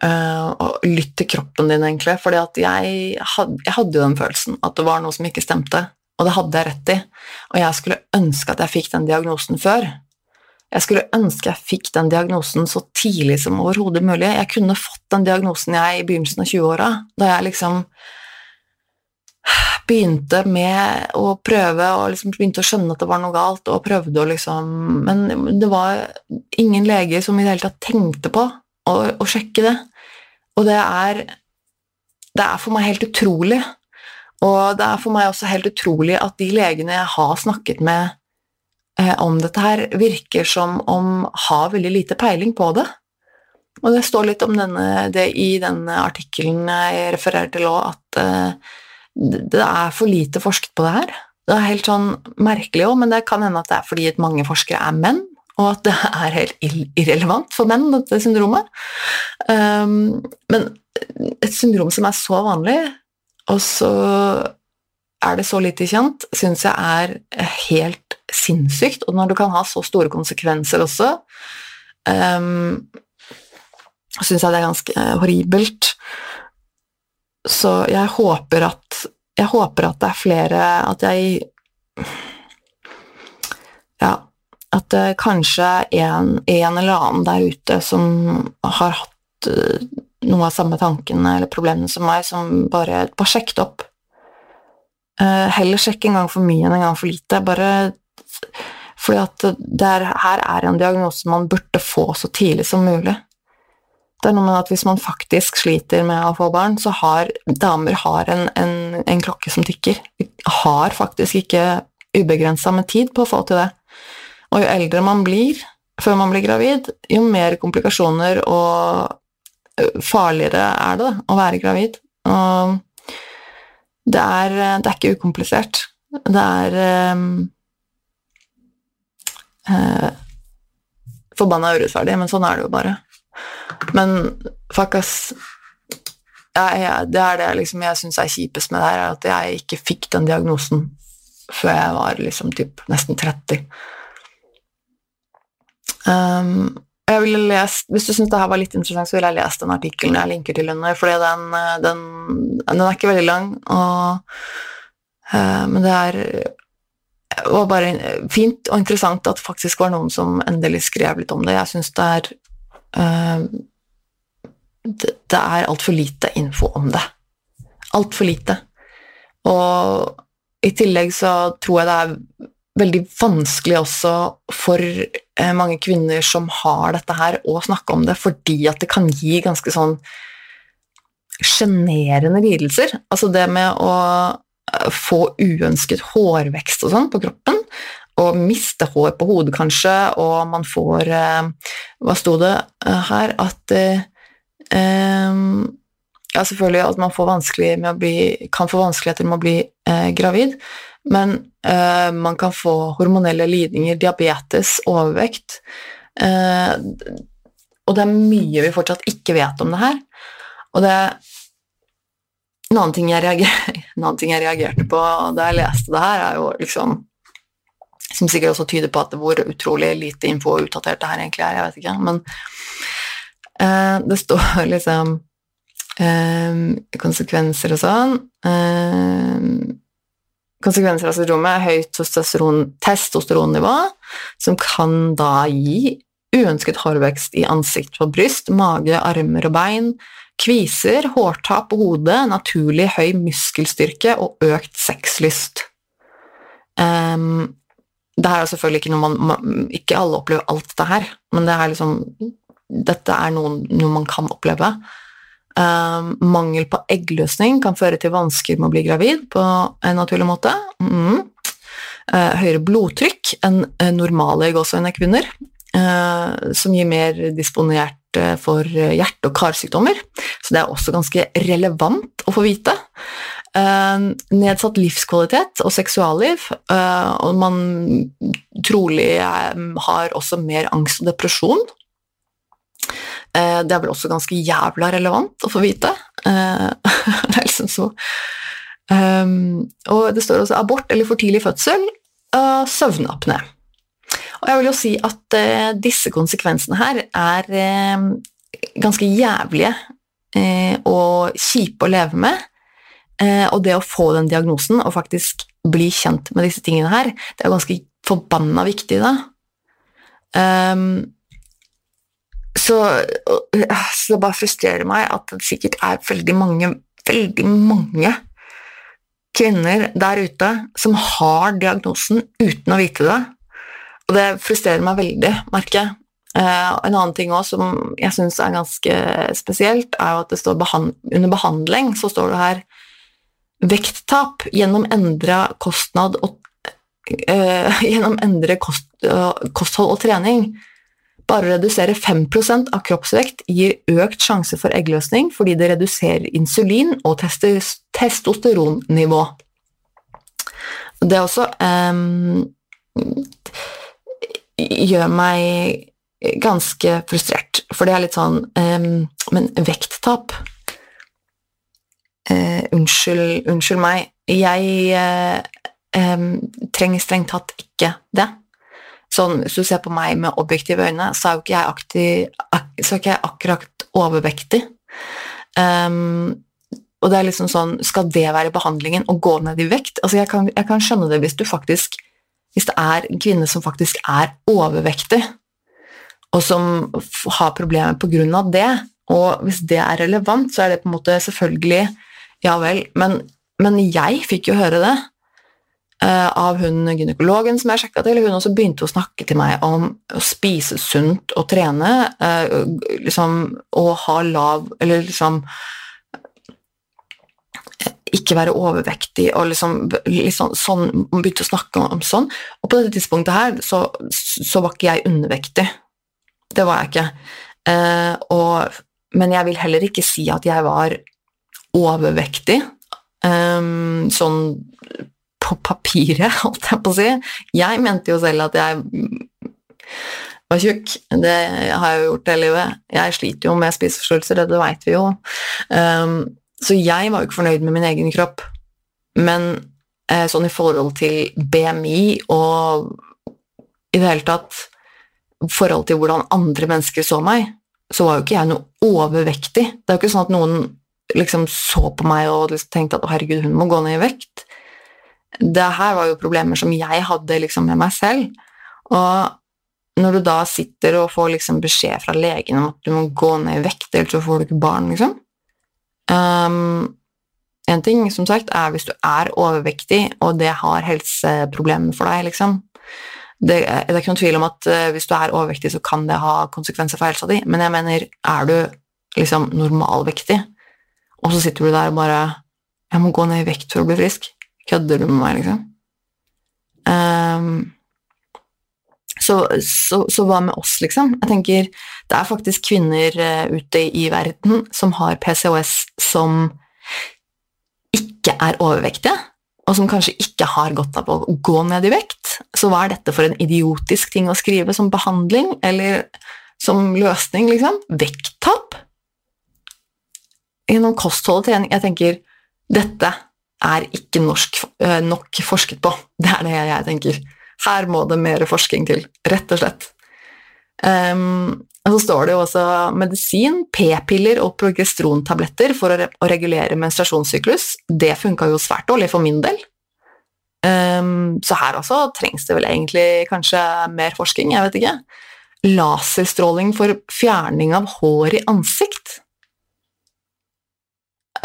og lytt til kroppen din, egentlig. fordi jeg, jeg hadde jo den følelsen at det var noe som ikke stemte, og det hadde jeg rett i. Og jeg skulle ønske at jeg fikk den diagnosen før. Jeg skulle ønske jeg fikk den diagnosen så tidlig som overhodet mulig. Jeg kunne fått den diagnosen jeg i begynnelsen av 20-åra, da jeg liksom begynte med å prøve og liksom begynte å skjønne at det var noe galt, og prøvde å liksom Men det var ingen leger som i det hele tatt tenkte på å, å sjekke det. Og det er Det er for meg helt utrolig. Og det er for meg også helt utrolig at de legene jeg har snakket med eh, om dette her, virker som om har veldig lite peiling på det. Og det står litt om denne, det i denne artikkelen jeg refererer til òg, at eh, det er for lite forsket på det her. Det er helt sånn merkelig òg, men det kan hende at det er fordi mange forskere er menn, og at det er helt irrelevant for menn, dette syndromet. Um, men et syndrom som er så vanlig, og så er det så lite kjent, syns jeg er helt sinnssykt. Og når du kan ha så store konsekvenser også, um, syns jeg det er ganske horribelt. Så jeg håper at Jeg håper at det er flere At jeg at det kanskje er en, en eller annen der ute som har hatt uh, noe av samme tankene eller problemene som meg, som bare Bare sjekk det opp. Uh, heller sjekk en gang for mye enn en gang for lite. Bare fordi at det er, her er en diagnose man burde få så tidlig som mulig. Det er noe med at hvis man faktisk sliter med å få barn, så har damer har en, en, en klokke som tikker. Vi har faktisk ikke ubegrensa med tid på å få til det. Og jo eldre man blir før man blir gravid, jo mer komplikasjoner og farligere er det å være gravid. Og det er, det er ikke ukomplisert. Det er um, uh, Forbanna urettferdig, men sånn er det jo bare. Men fuck, ass. Jeg, jeg, det er det liksom, jeg syns er kjipest med det her, at jeg ikke fikk den diagnosen før jeg var liksom typ nesten 30. Um, lest, Hvis du syns det her var litt interessant, så ville jeg lest den artikkelen jeg linker til under, for den, den, den er ikke veldig lang, og, uh, men det er var bare fint og interessant at det faktisk var noen som endelig skrev litt om det. Jeg syns det er uh, det er altfor lite info om det. Altfor lite. Og i tillegg så tror jeg det er veldig vanskelig også for eh, mange kvinner som har dette her, å snakke om det, fordi at det kan gi ganske sånn sjenerende lidelser. Altså det med å eh, få uønsket hårvekst og sånn på kroppen, og miste hår på hodet kanskje, og man får eh, Hva sto det her? At Um, ja, selvfølgelig at man bli, kan få vanskeligheter med å bli eh, gravid, men eh, man kan få hormonelle lidninger, diabetes, overvekt eh, Og det er mye vi fortsatt ikke vet om det her. Og det en annen, ting jeg reager, ting jeg reagerte på da jeg leste det her, er jo liksom Som sikkert også tyder på at hvor utrolig lite info og utdatert det her egentlig er, jeg vet ikke, men Eh, det står liksom eh, konsekvenser og sånn. Eh, konsekvenser av syndromet er høyt testosteronnivå, som kan da gi uønsket hårvekst i ansikt og bryst, mage, armer og bein, kviser, hårtap på hodet, naturlig høy muskelstyrke og økt sexlyst. Um, det her er selvfølgelig ikke noe man, man Ikke alle opplever alt det her, men det er liksom dette er noe, noe man kan oppleve. Uh, mangel på eggløsning kan føre til vansker med å bli gravid på en naturlig måte. Mm. Uh, høyere blodtrykk enn normale gåseøyne kvinner, uh, som gir mer disponert for hjerte- og karsykdommer. Så det er også ganske relevant å få vite. nedsatt livskvalitet og seksualliv, og man trolig har også mer angst og depresjon Eh, det er vel også ganske jævla relevant å få vite. Eh, det er liksom så um, Og det står også abort eller for tidlig fødsel og søvnapné. Og jeg vil jo si at disse konsekvensene her er ganske jævlige eh, og kjipe å leve med. Eh, og det å få den diagnosen og faktisk bli kjent med disse tingene her, det er ganske forbanna viktig, da. Um, så, så det bare frustrerer meg at det sikkert er veldig mange, veldig mange kvinner der ute som har diagnosen uten å vite det. Og det frustrerer meg veldig, merker jeg. Uh, en annen ting også, som jeg syns er ganske spesielt, er jo at det står behand under behandling så står det her vekttap gjennom endra kostnad og uh, Gjennom endre kost, uh, kosthold og trening. Bare å redusere 5% av kroppsvekt gir økt sjanse for eggløsning fordi det reduserer insulin og testosteronnivå. Det også um, gjør meg ganske frustrert, for det er litt sånn um, Men vekttap uh, unnskyld, unnskyld, meg. Jeg uh, um, trenger strengt tatt ikke det. Sånn, hvis du ser på meg med objektive øyne, så er jo ikke jeg, aktiv, ak så er ikke jeg akkurat overvektig. Um, og det er liksom sånn Skal det være behandlingen å gå ned i vekt? Altså jeg kan, jeg kan skjønne det hvis du faktisk Hvis det er en kvinne som faktisk er overvektig, og som har problemer på grunn av det, og hvis det er relevant, så er det på en måte selvfølgelig Ja vel, men, men jeg fikk jo høre det av hun gynekologen som jeg sjekka til. Hun også begynte å snakke til meg om å spise sunt og trene, uh, liksom, og ha lav Eller liksom ikke være overvektig og liksom, liksom sånn, begynte å snakke om sånn. Og på dette tidspunktet her så, så var ikke jeg undervektig. Det var jeg ikke. Eh, og, men jeg vil heller ikke si at jeg var overvektig. Eh, sånn på papiret, holdt jeg på å si. Jeg mente jo selv at jeg var tjukk. Det har jeg jo gjort hele livet. Jeg sliter jo med spiseforstyrrelser, det veit vi jo. Um, så jeg var jo ikke fornøyd med min egen kropp. Men eh, sånn i forhold til BMI og i det hele tatt forhold til hvordan andre mennesker så meg, så var jo ikke jeg noe overvektig. Det er jo ikke sånn at noen liksom så på meg og liksom tenkte at herregud, hun må gå ned i vekt. Det her var jo problemer som jeg hadde liksom med meg selv. Og når du da sitter og får liksom beskjed fra legen om at du må gå ned i vekt, ellers så får du ikke barn, liksom, Um, en ting som sagt, er hvis du er overvektig, og det har helseproblemer for deg, liksom. Det, det, er ikke noen tvil om at uh, hvis du er overvektig, så kan det ha konsekvenser for helsa di, men jeg mener, er du liksom normalvektig, og så sitter du der og bare 'Jeg må gå ned i vekt for å bli frisk'. Kødder du med meg, liksom? Um, så, så, så, hva med oss, liksom? Jeg tenker, Det er faktisk kvinner uh, ute i verden som har PCOS som ikke er overvektige, og som kanskje ikke har godt av å gå ned i vekt. Så hva er dette for en idiotisk ting å skrive som behandling, eller som løsning, liksom? Vekttap? Gjennom kosthold og trening Jeg tenker, dette er ikke norsk, uh, nok forsket på. Det er det jeg tenker. Her må det mer forskning til, rett og slett. Um, og så står det jo også medisin, p-piller og progesterontabletter for å, re å regulere menstruasjonssyklus. Det funka jo svært dårlig for min del. Um, så her også trengs det vel egentlig kanskje mer forskning, jeg vet ikke. Laserstråling for fjerning av hår i ansikt.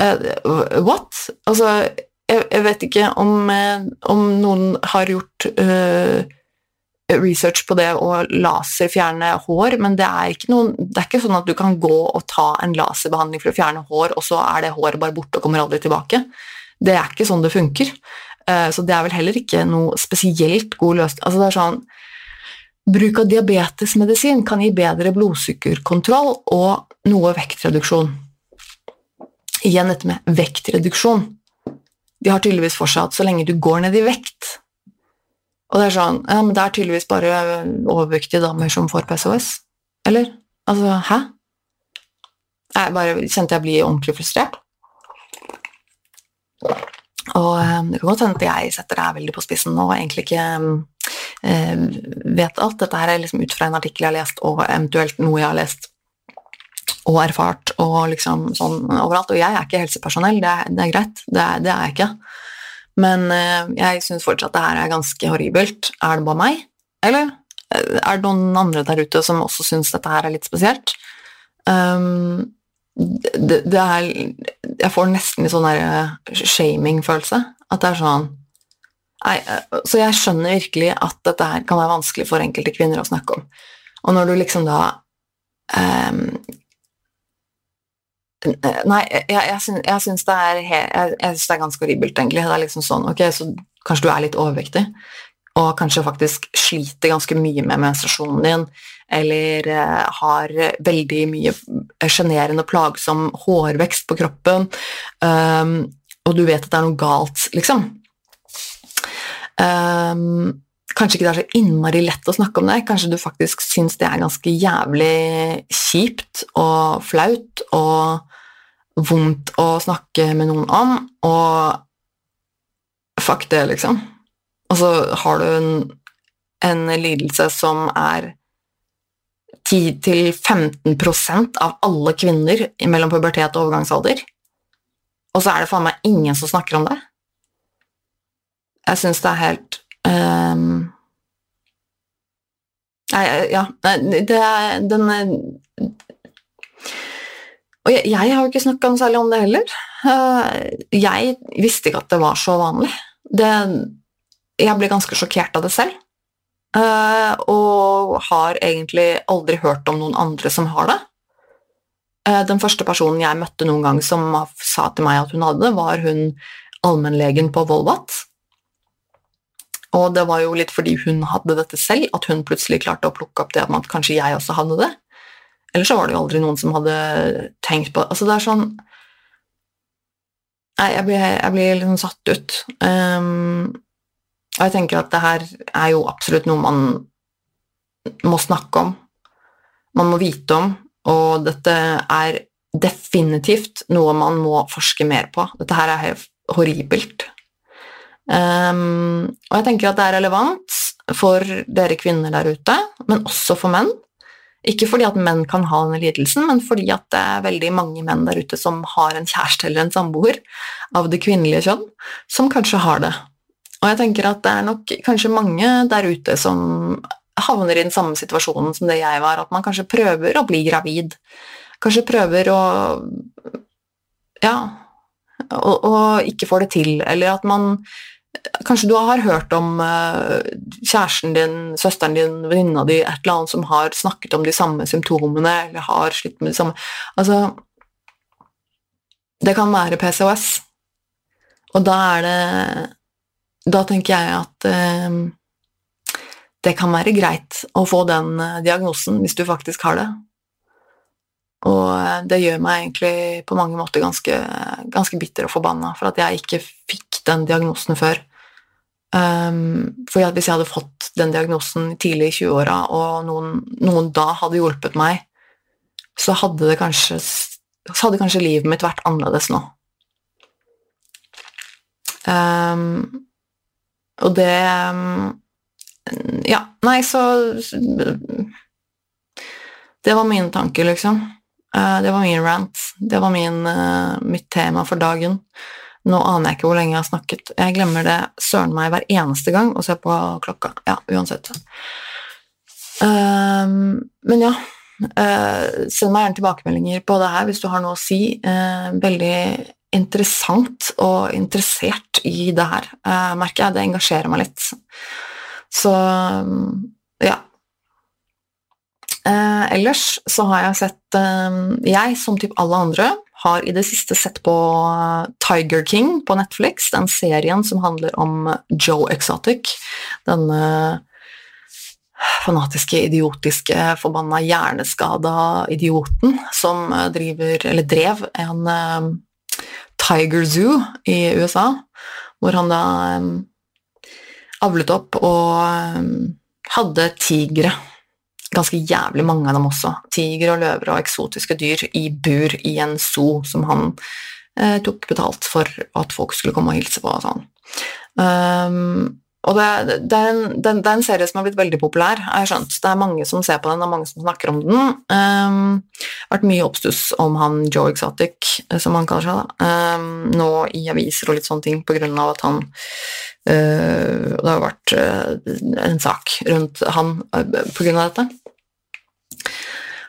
Uh, what? Altså, jeg, vet ikke om, eh, om, noen har gjort uh, research på det å laserfjerne hår, men det er, noen, det er, ikke sånn at du kan gå og ta en laserbehandling for å fjerne hår, og så er det håret bare borte og kommer aldri tilbake. Det er ikke sånn det funker. Uh, så det er vel heller ikke noe spesielt god løsning. Altså det er sånn Bruk av diabetesmedisin kan gi bedre blodsukkerkontroll og noe vektreduksjon. Igjen dette med vektreduksjon de har tydeligvis for seg at så lenge du går ned i vekt Og det er sånn Ja, men det er tydeligvis bare overvektige damer som får PCOS. Eller? Altså, hæ? Jeg bare kjente jeg blir ordentlig frustrert. Og eh, det kan godt hende at jeg setter her veldig på spissen nå, og egentlig ikke eh, vet alt. Dette her er liksom ut fra en artikkel jeg har lest, og eventuelt noe jeg har lest og erfart og liksom sånn overalt. Og jeg er ikke helsepersonell, det er, det er greit, det er, det er, jeg ikke. Men uh, jeg syns fortsatt det her er ganske horribelt. Er det bare meg, eller er det noen andre der ute som også syns dette her er litt spesielt? Um, det, det, er Jeg får nesten litt sånn der shaming-følelse. At det er sånn Nei, så jeg skjønner virkelig at dette her kan være vanskelig for enkelte kvinner å snakke om. Og når du liksom da um, Nei, jeg, jeg, syns, jeg syns det, jeg, jeg synes det er ganske horribelt, egentlig. Det er liksom sånn, ok, så kanskje du er litt overvektig, og kanskje faktisk sliter ganske mye med menstruasjonen din, eller eh, har veldig mye sjenerende, plagsom hårvekst på kroppen, um, og du vet at det er noe galt, liksom. Um, kanskje ikke det er så innmari lett å snakke om det. Kanskje du faktisk syns det er ganske jævlig kjipt og flaut og vondt å snakke med noen om, og fuck det, liksom. Og så har du en, en lidelse som er 10-15% av alle kvinner mellom pubertet og overgangsalder, og så er det faen meg ingen som snakker om det. Jeg syns det er helt um, Nei, ja det er den Og jeg, jeg, har jo ikke snakka noe særlig om det heller. Uh, jeg visste ikke at det var så vanlig. Det, jeg ble ganske sjokkert av det selv. Og har egentlig aldri hørt om noen andre som har det. Den første personen jeg møtte noen gang som sa til meg at hun hadde det, var hun allmennlegen på Volvat. Og det var jo litt fordi hun hadde dette selv, at hun plutselig klarte å plukke opp det med at kanskje jeg også hadde det. Eller så var det jo aldri noen som hadde tenkt på det. Altså, det er sånn Nei, jeg blir, jeg blir liksom satt ut. Um, og jeg tenker at det her er jo absolutt noe man må snakke om. Man må vite om, og dette er definitivt noe man må forske mer på. Dette her er horribelt. Um, og jeg tenker at det er relevant for dere kvinner der ute, men også for menn. Ikke fordi at menn kan ha denne lidelsen, men fordi at det er veldig mange menn der ute som har en kjæreste eller en samboer av det kvinnelige kjønn, som kanskje har det. Og jeg tenker at det er nok kanskje mange der ute som havner i den samme situasjonen som det jeg var, at man kanskje prøver å bli gravid. Kanskje prøver å Ja, og, og ikke får det til, eller at man Kanskje du har hørt om uh, kjæresten din, søsteren din, venninna di, et eller annet som har snakket om de samme symptomene, eller har slitt med de samme Altså Det kan være PCOS, og da er det Da tenker jeg at eh, det kan være greit å få den uh, diagnosen hvis du faktisk har det. Og det gjør meg egentlig på mange måter ganske, ganske bitter og forbanna for at jeg ikke fikk den diagnosen før. Um, for hvis jeg hadde fått den diagnosen tidlig i 20-åra, og noen, noen, da hadde hjulpet meg, så hadde, det kanskje, så hadde kanskje livet mitt vært annerledes nå. Um, og det um, Ja, nei, så Det var mine tanker, liksom. Uh, det var min rant. Det var min, uh, mitt tema for dagen. Nå aner jeg ikke hvor lenge jeg har snakket. Jeg glemmer det søren meg hver eneste gang og ser på klokka. Ja, uansett. Um, men ja, uh, send meg gjerne tilbakemeldinger på det her hvis du har noe å si. Veldig interessant og interessert i det her, merker jeg. Det engasjerer meg litt. Så um, ja. ellers så har jeg sett Jeg, som typ alle andre, har i det siste sett på Tiger King på Netflix, den serien som handler om Joe Exotic. Denne fanatiske, idiotiske, forbanna hjerneskada idioten som driver, eller drev, en um, Tiger Zoo i USA, hvor han da um, avlet opp og um, hadde tigre ganske jævlig mange av dem også. Tiger og løver og eksotiske dyr i bur i en zoo som han eh, tok betalt for at folk skulle komme og hilse på og sånn. Um, og det, det, er en, det, det, er en, serie som har blitt veldig populær, har jeg skjønt. Det er mange som ser på den, og mange som snakker om den. Um, vært mye oppstuss om han Joe Exotic, som han kaller seg, da. Um, nå i aviser og litt sånne ting, på grunn av at han uh, Det har vært uh, en sak rundt han uh, på grunn av dette.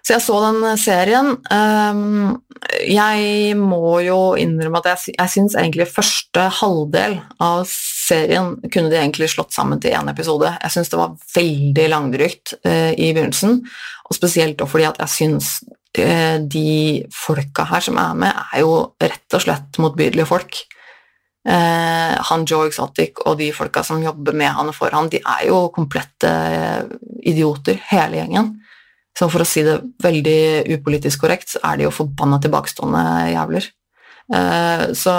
Så jeg så den serien. Um, jeg må jo innrømme at jeg, jeg syns egentlig første halvdel av serien kunne de egentlig slått sammen til én episode. Jeg syns det var veldig langdrygt uh, i begynnelsen, og spesielt fordi at jeg syns uh, de folka her som er med, er jo rett og slett motbydelige folk. Uh, han Joe Exotic og de folka som jobber med han for han, de er jo komplette idioter, hele gjengen. Så for å si det veldig upolitisk korrekt, så er de jo forbanna tilbakestående jævler. Eh, så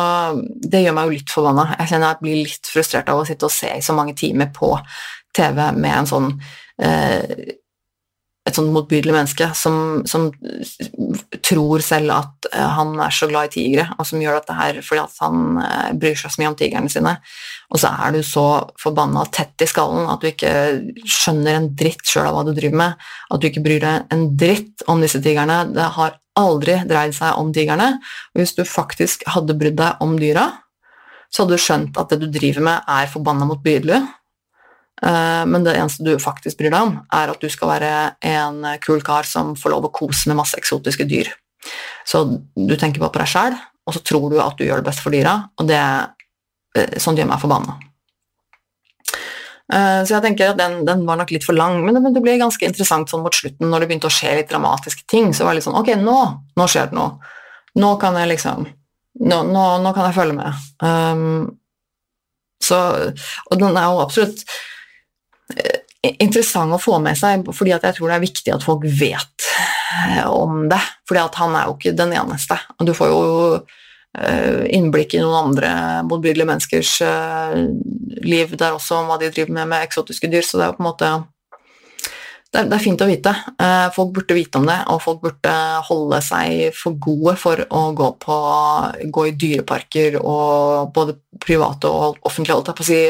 det gjør meg jo litt forbanna. Jeg kjenner jeg blir litt frustrert av å sitte og se i så mange timer på TV med en sånn eh, et sånt motbydelig menneske som, som, tror selv at uh, han er så glad i tigre, og som gjør dette her fordi at han uh, bryr seg så mye om tigrene sine. Og så er du så forbanna tett i skallen at du ikke skjønner en dritt sjøl av hva du driver med. At du ikke bryr deg en dritt om disse tigrene. Det har aldri dreid seg om tigrene. Og hvis du faktisk hadde brydd deg om dyra, så hadde du skjønt at det du driver med, er forbanna motbydelig Eh, men det eneste du faktisk bryr deg om, er at du skal være en kul kar som får lov å kose med masse eksotiske dyr. Så du tenker bare på deg sjæl, og så tror du at du gjør det best for dyra, og det er sånn gjør meg forbanna. Eh, så jeg tenker at den, den, var nok litt for lang, men det, men det, ble ganske interessant sånn mot slutten, når det begynte å skje litt dramatiske ting. Så var det litt sånn Ok, nå, nå skjer det noe. Nå kan jeg liksom Nå, nå, nå kan jeg følge med. Um, så, og den er jo absolutt Eh, interessant å få med seg, fordi jeg tror det er viktig at folk vet eh, om det. fordi han er jo ikke den eneste. Du får jo eh, innblikk i noen andre motbydelige menneskers liv der også, om hva de driver med med eksotiske dyr, så det er jo på en måte det er, fint å vite. Eh, folk burde vite om det, og folk burde holde seg for gode for å gå, på, gå i dyreparker og både private og offentlige, holdt jeg på å si,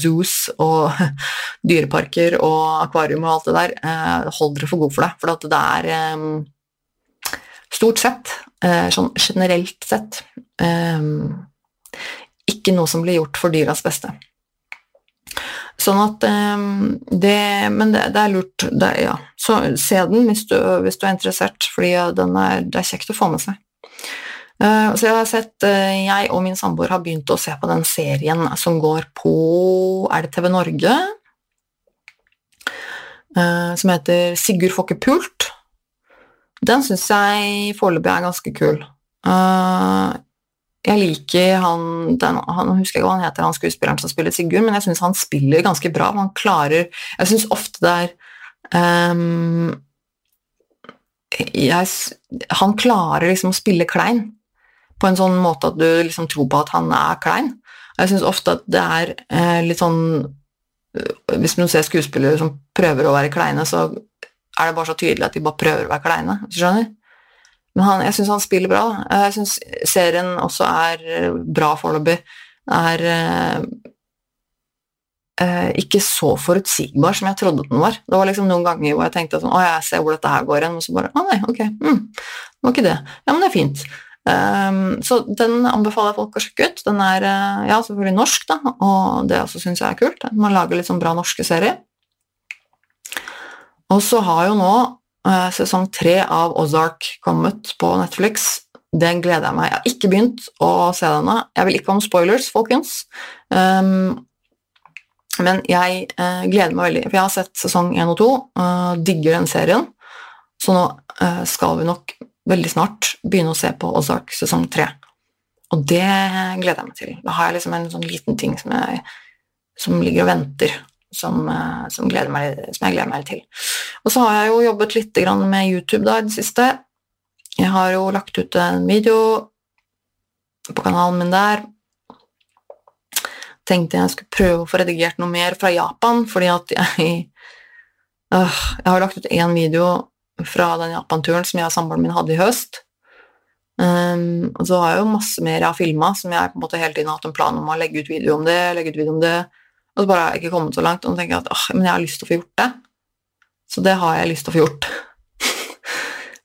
zoos og dyreparker og akvarium og alt det der. Eh, hold dere for gode for det, for det er eh, stort sett, sånn generelt sett, ikke noe som blir gjort for dyras beste. Sånn at um, det Men det, det er lurt. Det, ja. Så se den hvis du, hvis du er interessert, er, det er kjekt å få med seg. Uh, så jeg har sett uh, Jeg og min samboer har begynt å se på den serien som går på Er det TV Norge? Uh, som heter Sigurd får ikke pult. Den syns jeg foreløpig er ganske kul. Uh, jeg liker han, den, han husker ikke hva han heter, han skuespilleren som spiller Sigurd, men jeg syns han spiller ganske bra. Han klarer Jeg syns ofte det er um, jeg, Han klarer liksom å spille klein på en sånn måte at du liksom tror på at han er klein. Jeg syns ofte at det er eh, litt sånn eh, Hvis man ser skuespillere som prøver å være kleine, så er det bare så tydelig at de bare prøver å være kleine. Hvis du skjønner? Men han, jeg syns han spiller bra. Jeg syns serien også er bra foreløpig. Er eh, eh, ikke så forutsigbar som jeg trodde den var. Det var liksom noen ganger hvor jeg tenkte sånn, å, jeg ser hvor dette her går igjen, og så bare å nei, ok, mm, var ikke det. Ja, men det er fint. Um, så den anbefaler jeg folk å sjekke ut. Den er uh, ja, selvfølgelig norsk, da, og det også syns jeg er kult. Man lager litt sånn bra norske serier. Og så har jo nå Eh, sesong tre av Ozark kommet på Netflix. Den gleder jeg meg. Jeg har ikke begynt å se denne. Jeg vil ikke om spoilers, folkens. Um, men jeg uh, gleder meg veldig, for jeg har sett sesong én og to. Uh, digger den serien. Så nå uh, skal vi nok veldig snart begynne å se på Ozark sesong tre. Og det gleder jeg meg til. Da har jeg liksom en sånn liten ting som, jeg, som ligger og venter som, eh, som, meg, som, jeg gleder meg til. Og så har jeg jo jobbet litt med YouTube da i det siste. Jeg har jo lagt ut en video på kanalen min der. Tenkte jeg skulle prøve å få redigert noe mer fra Japan, fordi at jeg øh, Jeg har lagt ut én video fra den Japan-turen som jeg og samboeren min hadde i høst. Um, og så har jeg jo masse mer jeg har filma, som jeg på en måte hele tiden har hatt en plan om å legge ut video om det, legge ut video om det, og så bare har jeg ikke kommet så langt, og så tenker jeg at åh, men jeg har lyst til å få gjort det. Så det har jeg lyst til å få gjort.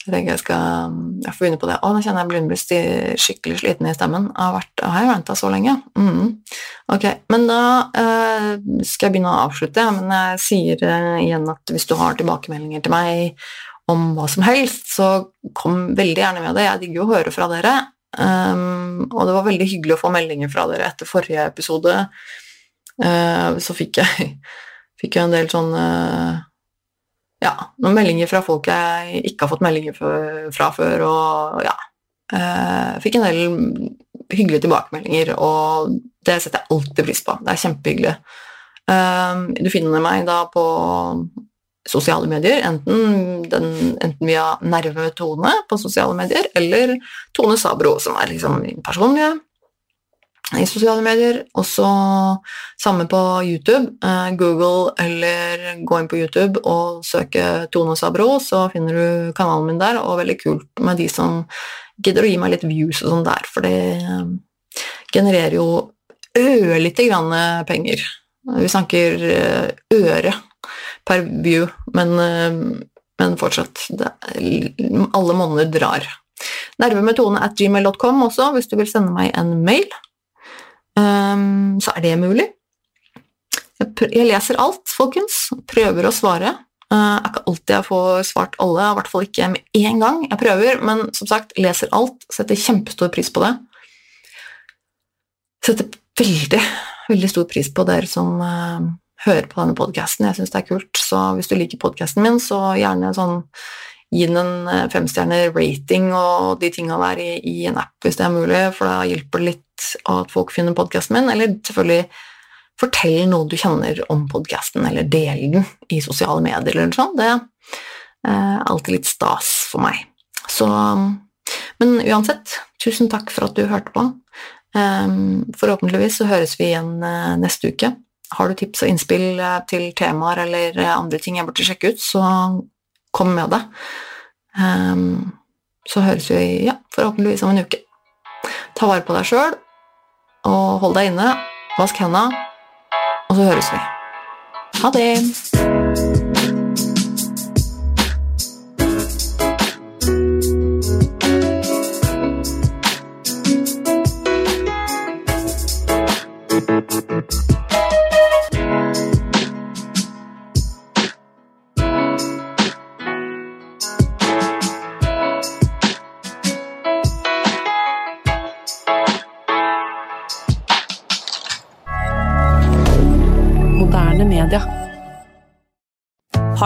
Jeg tenker jeg skal jeg får begynne på det. Å, nå kjenner jeg begynner å bli skikkelig sliten i stemmen. Jeg har, vært, jeg venta så lenge? Mm. Ok, men da eh, skal jeg begynne å avslutte. Men jeg sier eh, igjen at hvis du har tilbakemeldinger til meg om hva som helst, så kom veldig gjerne med det. Jeg digger jo å høre fra dere. Um, og det var veldig hyggelig å få meldinger fra dere etter forrige episode. Uh, så fikk jeg, fikk jeg en del sånn uh, ja, noen meldinger fra folk jeg ikke har fått meldinger fra før, og ja eh, Fikk en del hyggelige tilbakemeldinger, og det setter jeg alltid pris på. Det er kjempehyggelig. Eh, du finner meg da på sosiale medier, enten, den, enten via Nerve Tone på sosiale medier, eller Tone Sabro, som er liksom min personlige i sosiale medier. Også samme på YouTube. Eh, Google eller gå inn på YouTube og søke Tone Sabro, så finner du kanalen min der, og veldig kult med de som gidder å gi meg litt views og sånn der, for det eh, genererer jo ørlite grann penger. Vi snakker eh, øre per view, men, men fortsatt det, Alle monner drar. Nervemetone at gmail.com også, hvis du vil sende meg en mail. Um, så er det mulig. Jeg leser alt, folkens. Prøver å svare. Det er ikke alltid jeg får svart alle, i hvert fall ikke med én gang. Jeg prøver, men som sagt, leser alt. Setter kjempestor pris på det. Setter veldig, veldig stor pris på dere som uh, hører på denne podkasten. Jeg syns det er kult. Så hvis du liker podkasten min, så gjerne sånn gi den en eh, femstjerner rating og de tinga der i, i, en app hvis det er mulig, for da hjelper det litt at folk finner podkasten min, eller selvfølgelig fortell noe du kjenner om podkasten, eller del den i sosiale medier eller noe sånt. Det er alltid litt stas for meg. Så Men uansett, tusen takk for at du hørte på. Ehm, forhåpentligvis så høres vi igjen eh, neste uke. Har du tips og innspill eh, til temaer eller eh, andre ting jeg burde sjekke ut, så kom med det. Um, så høres vi ja, forhåpentligvis om en uke. Ta vare på deg sjøl, og hold deg inne. Vask henda, og så høres vi. Ha det!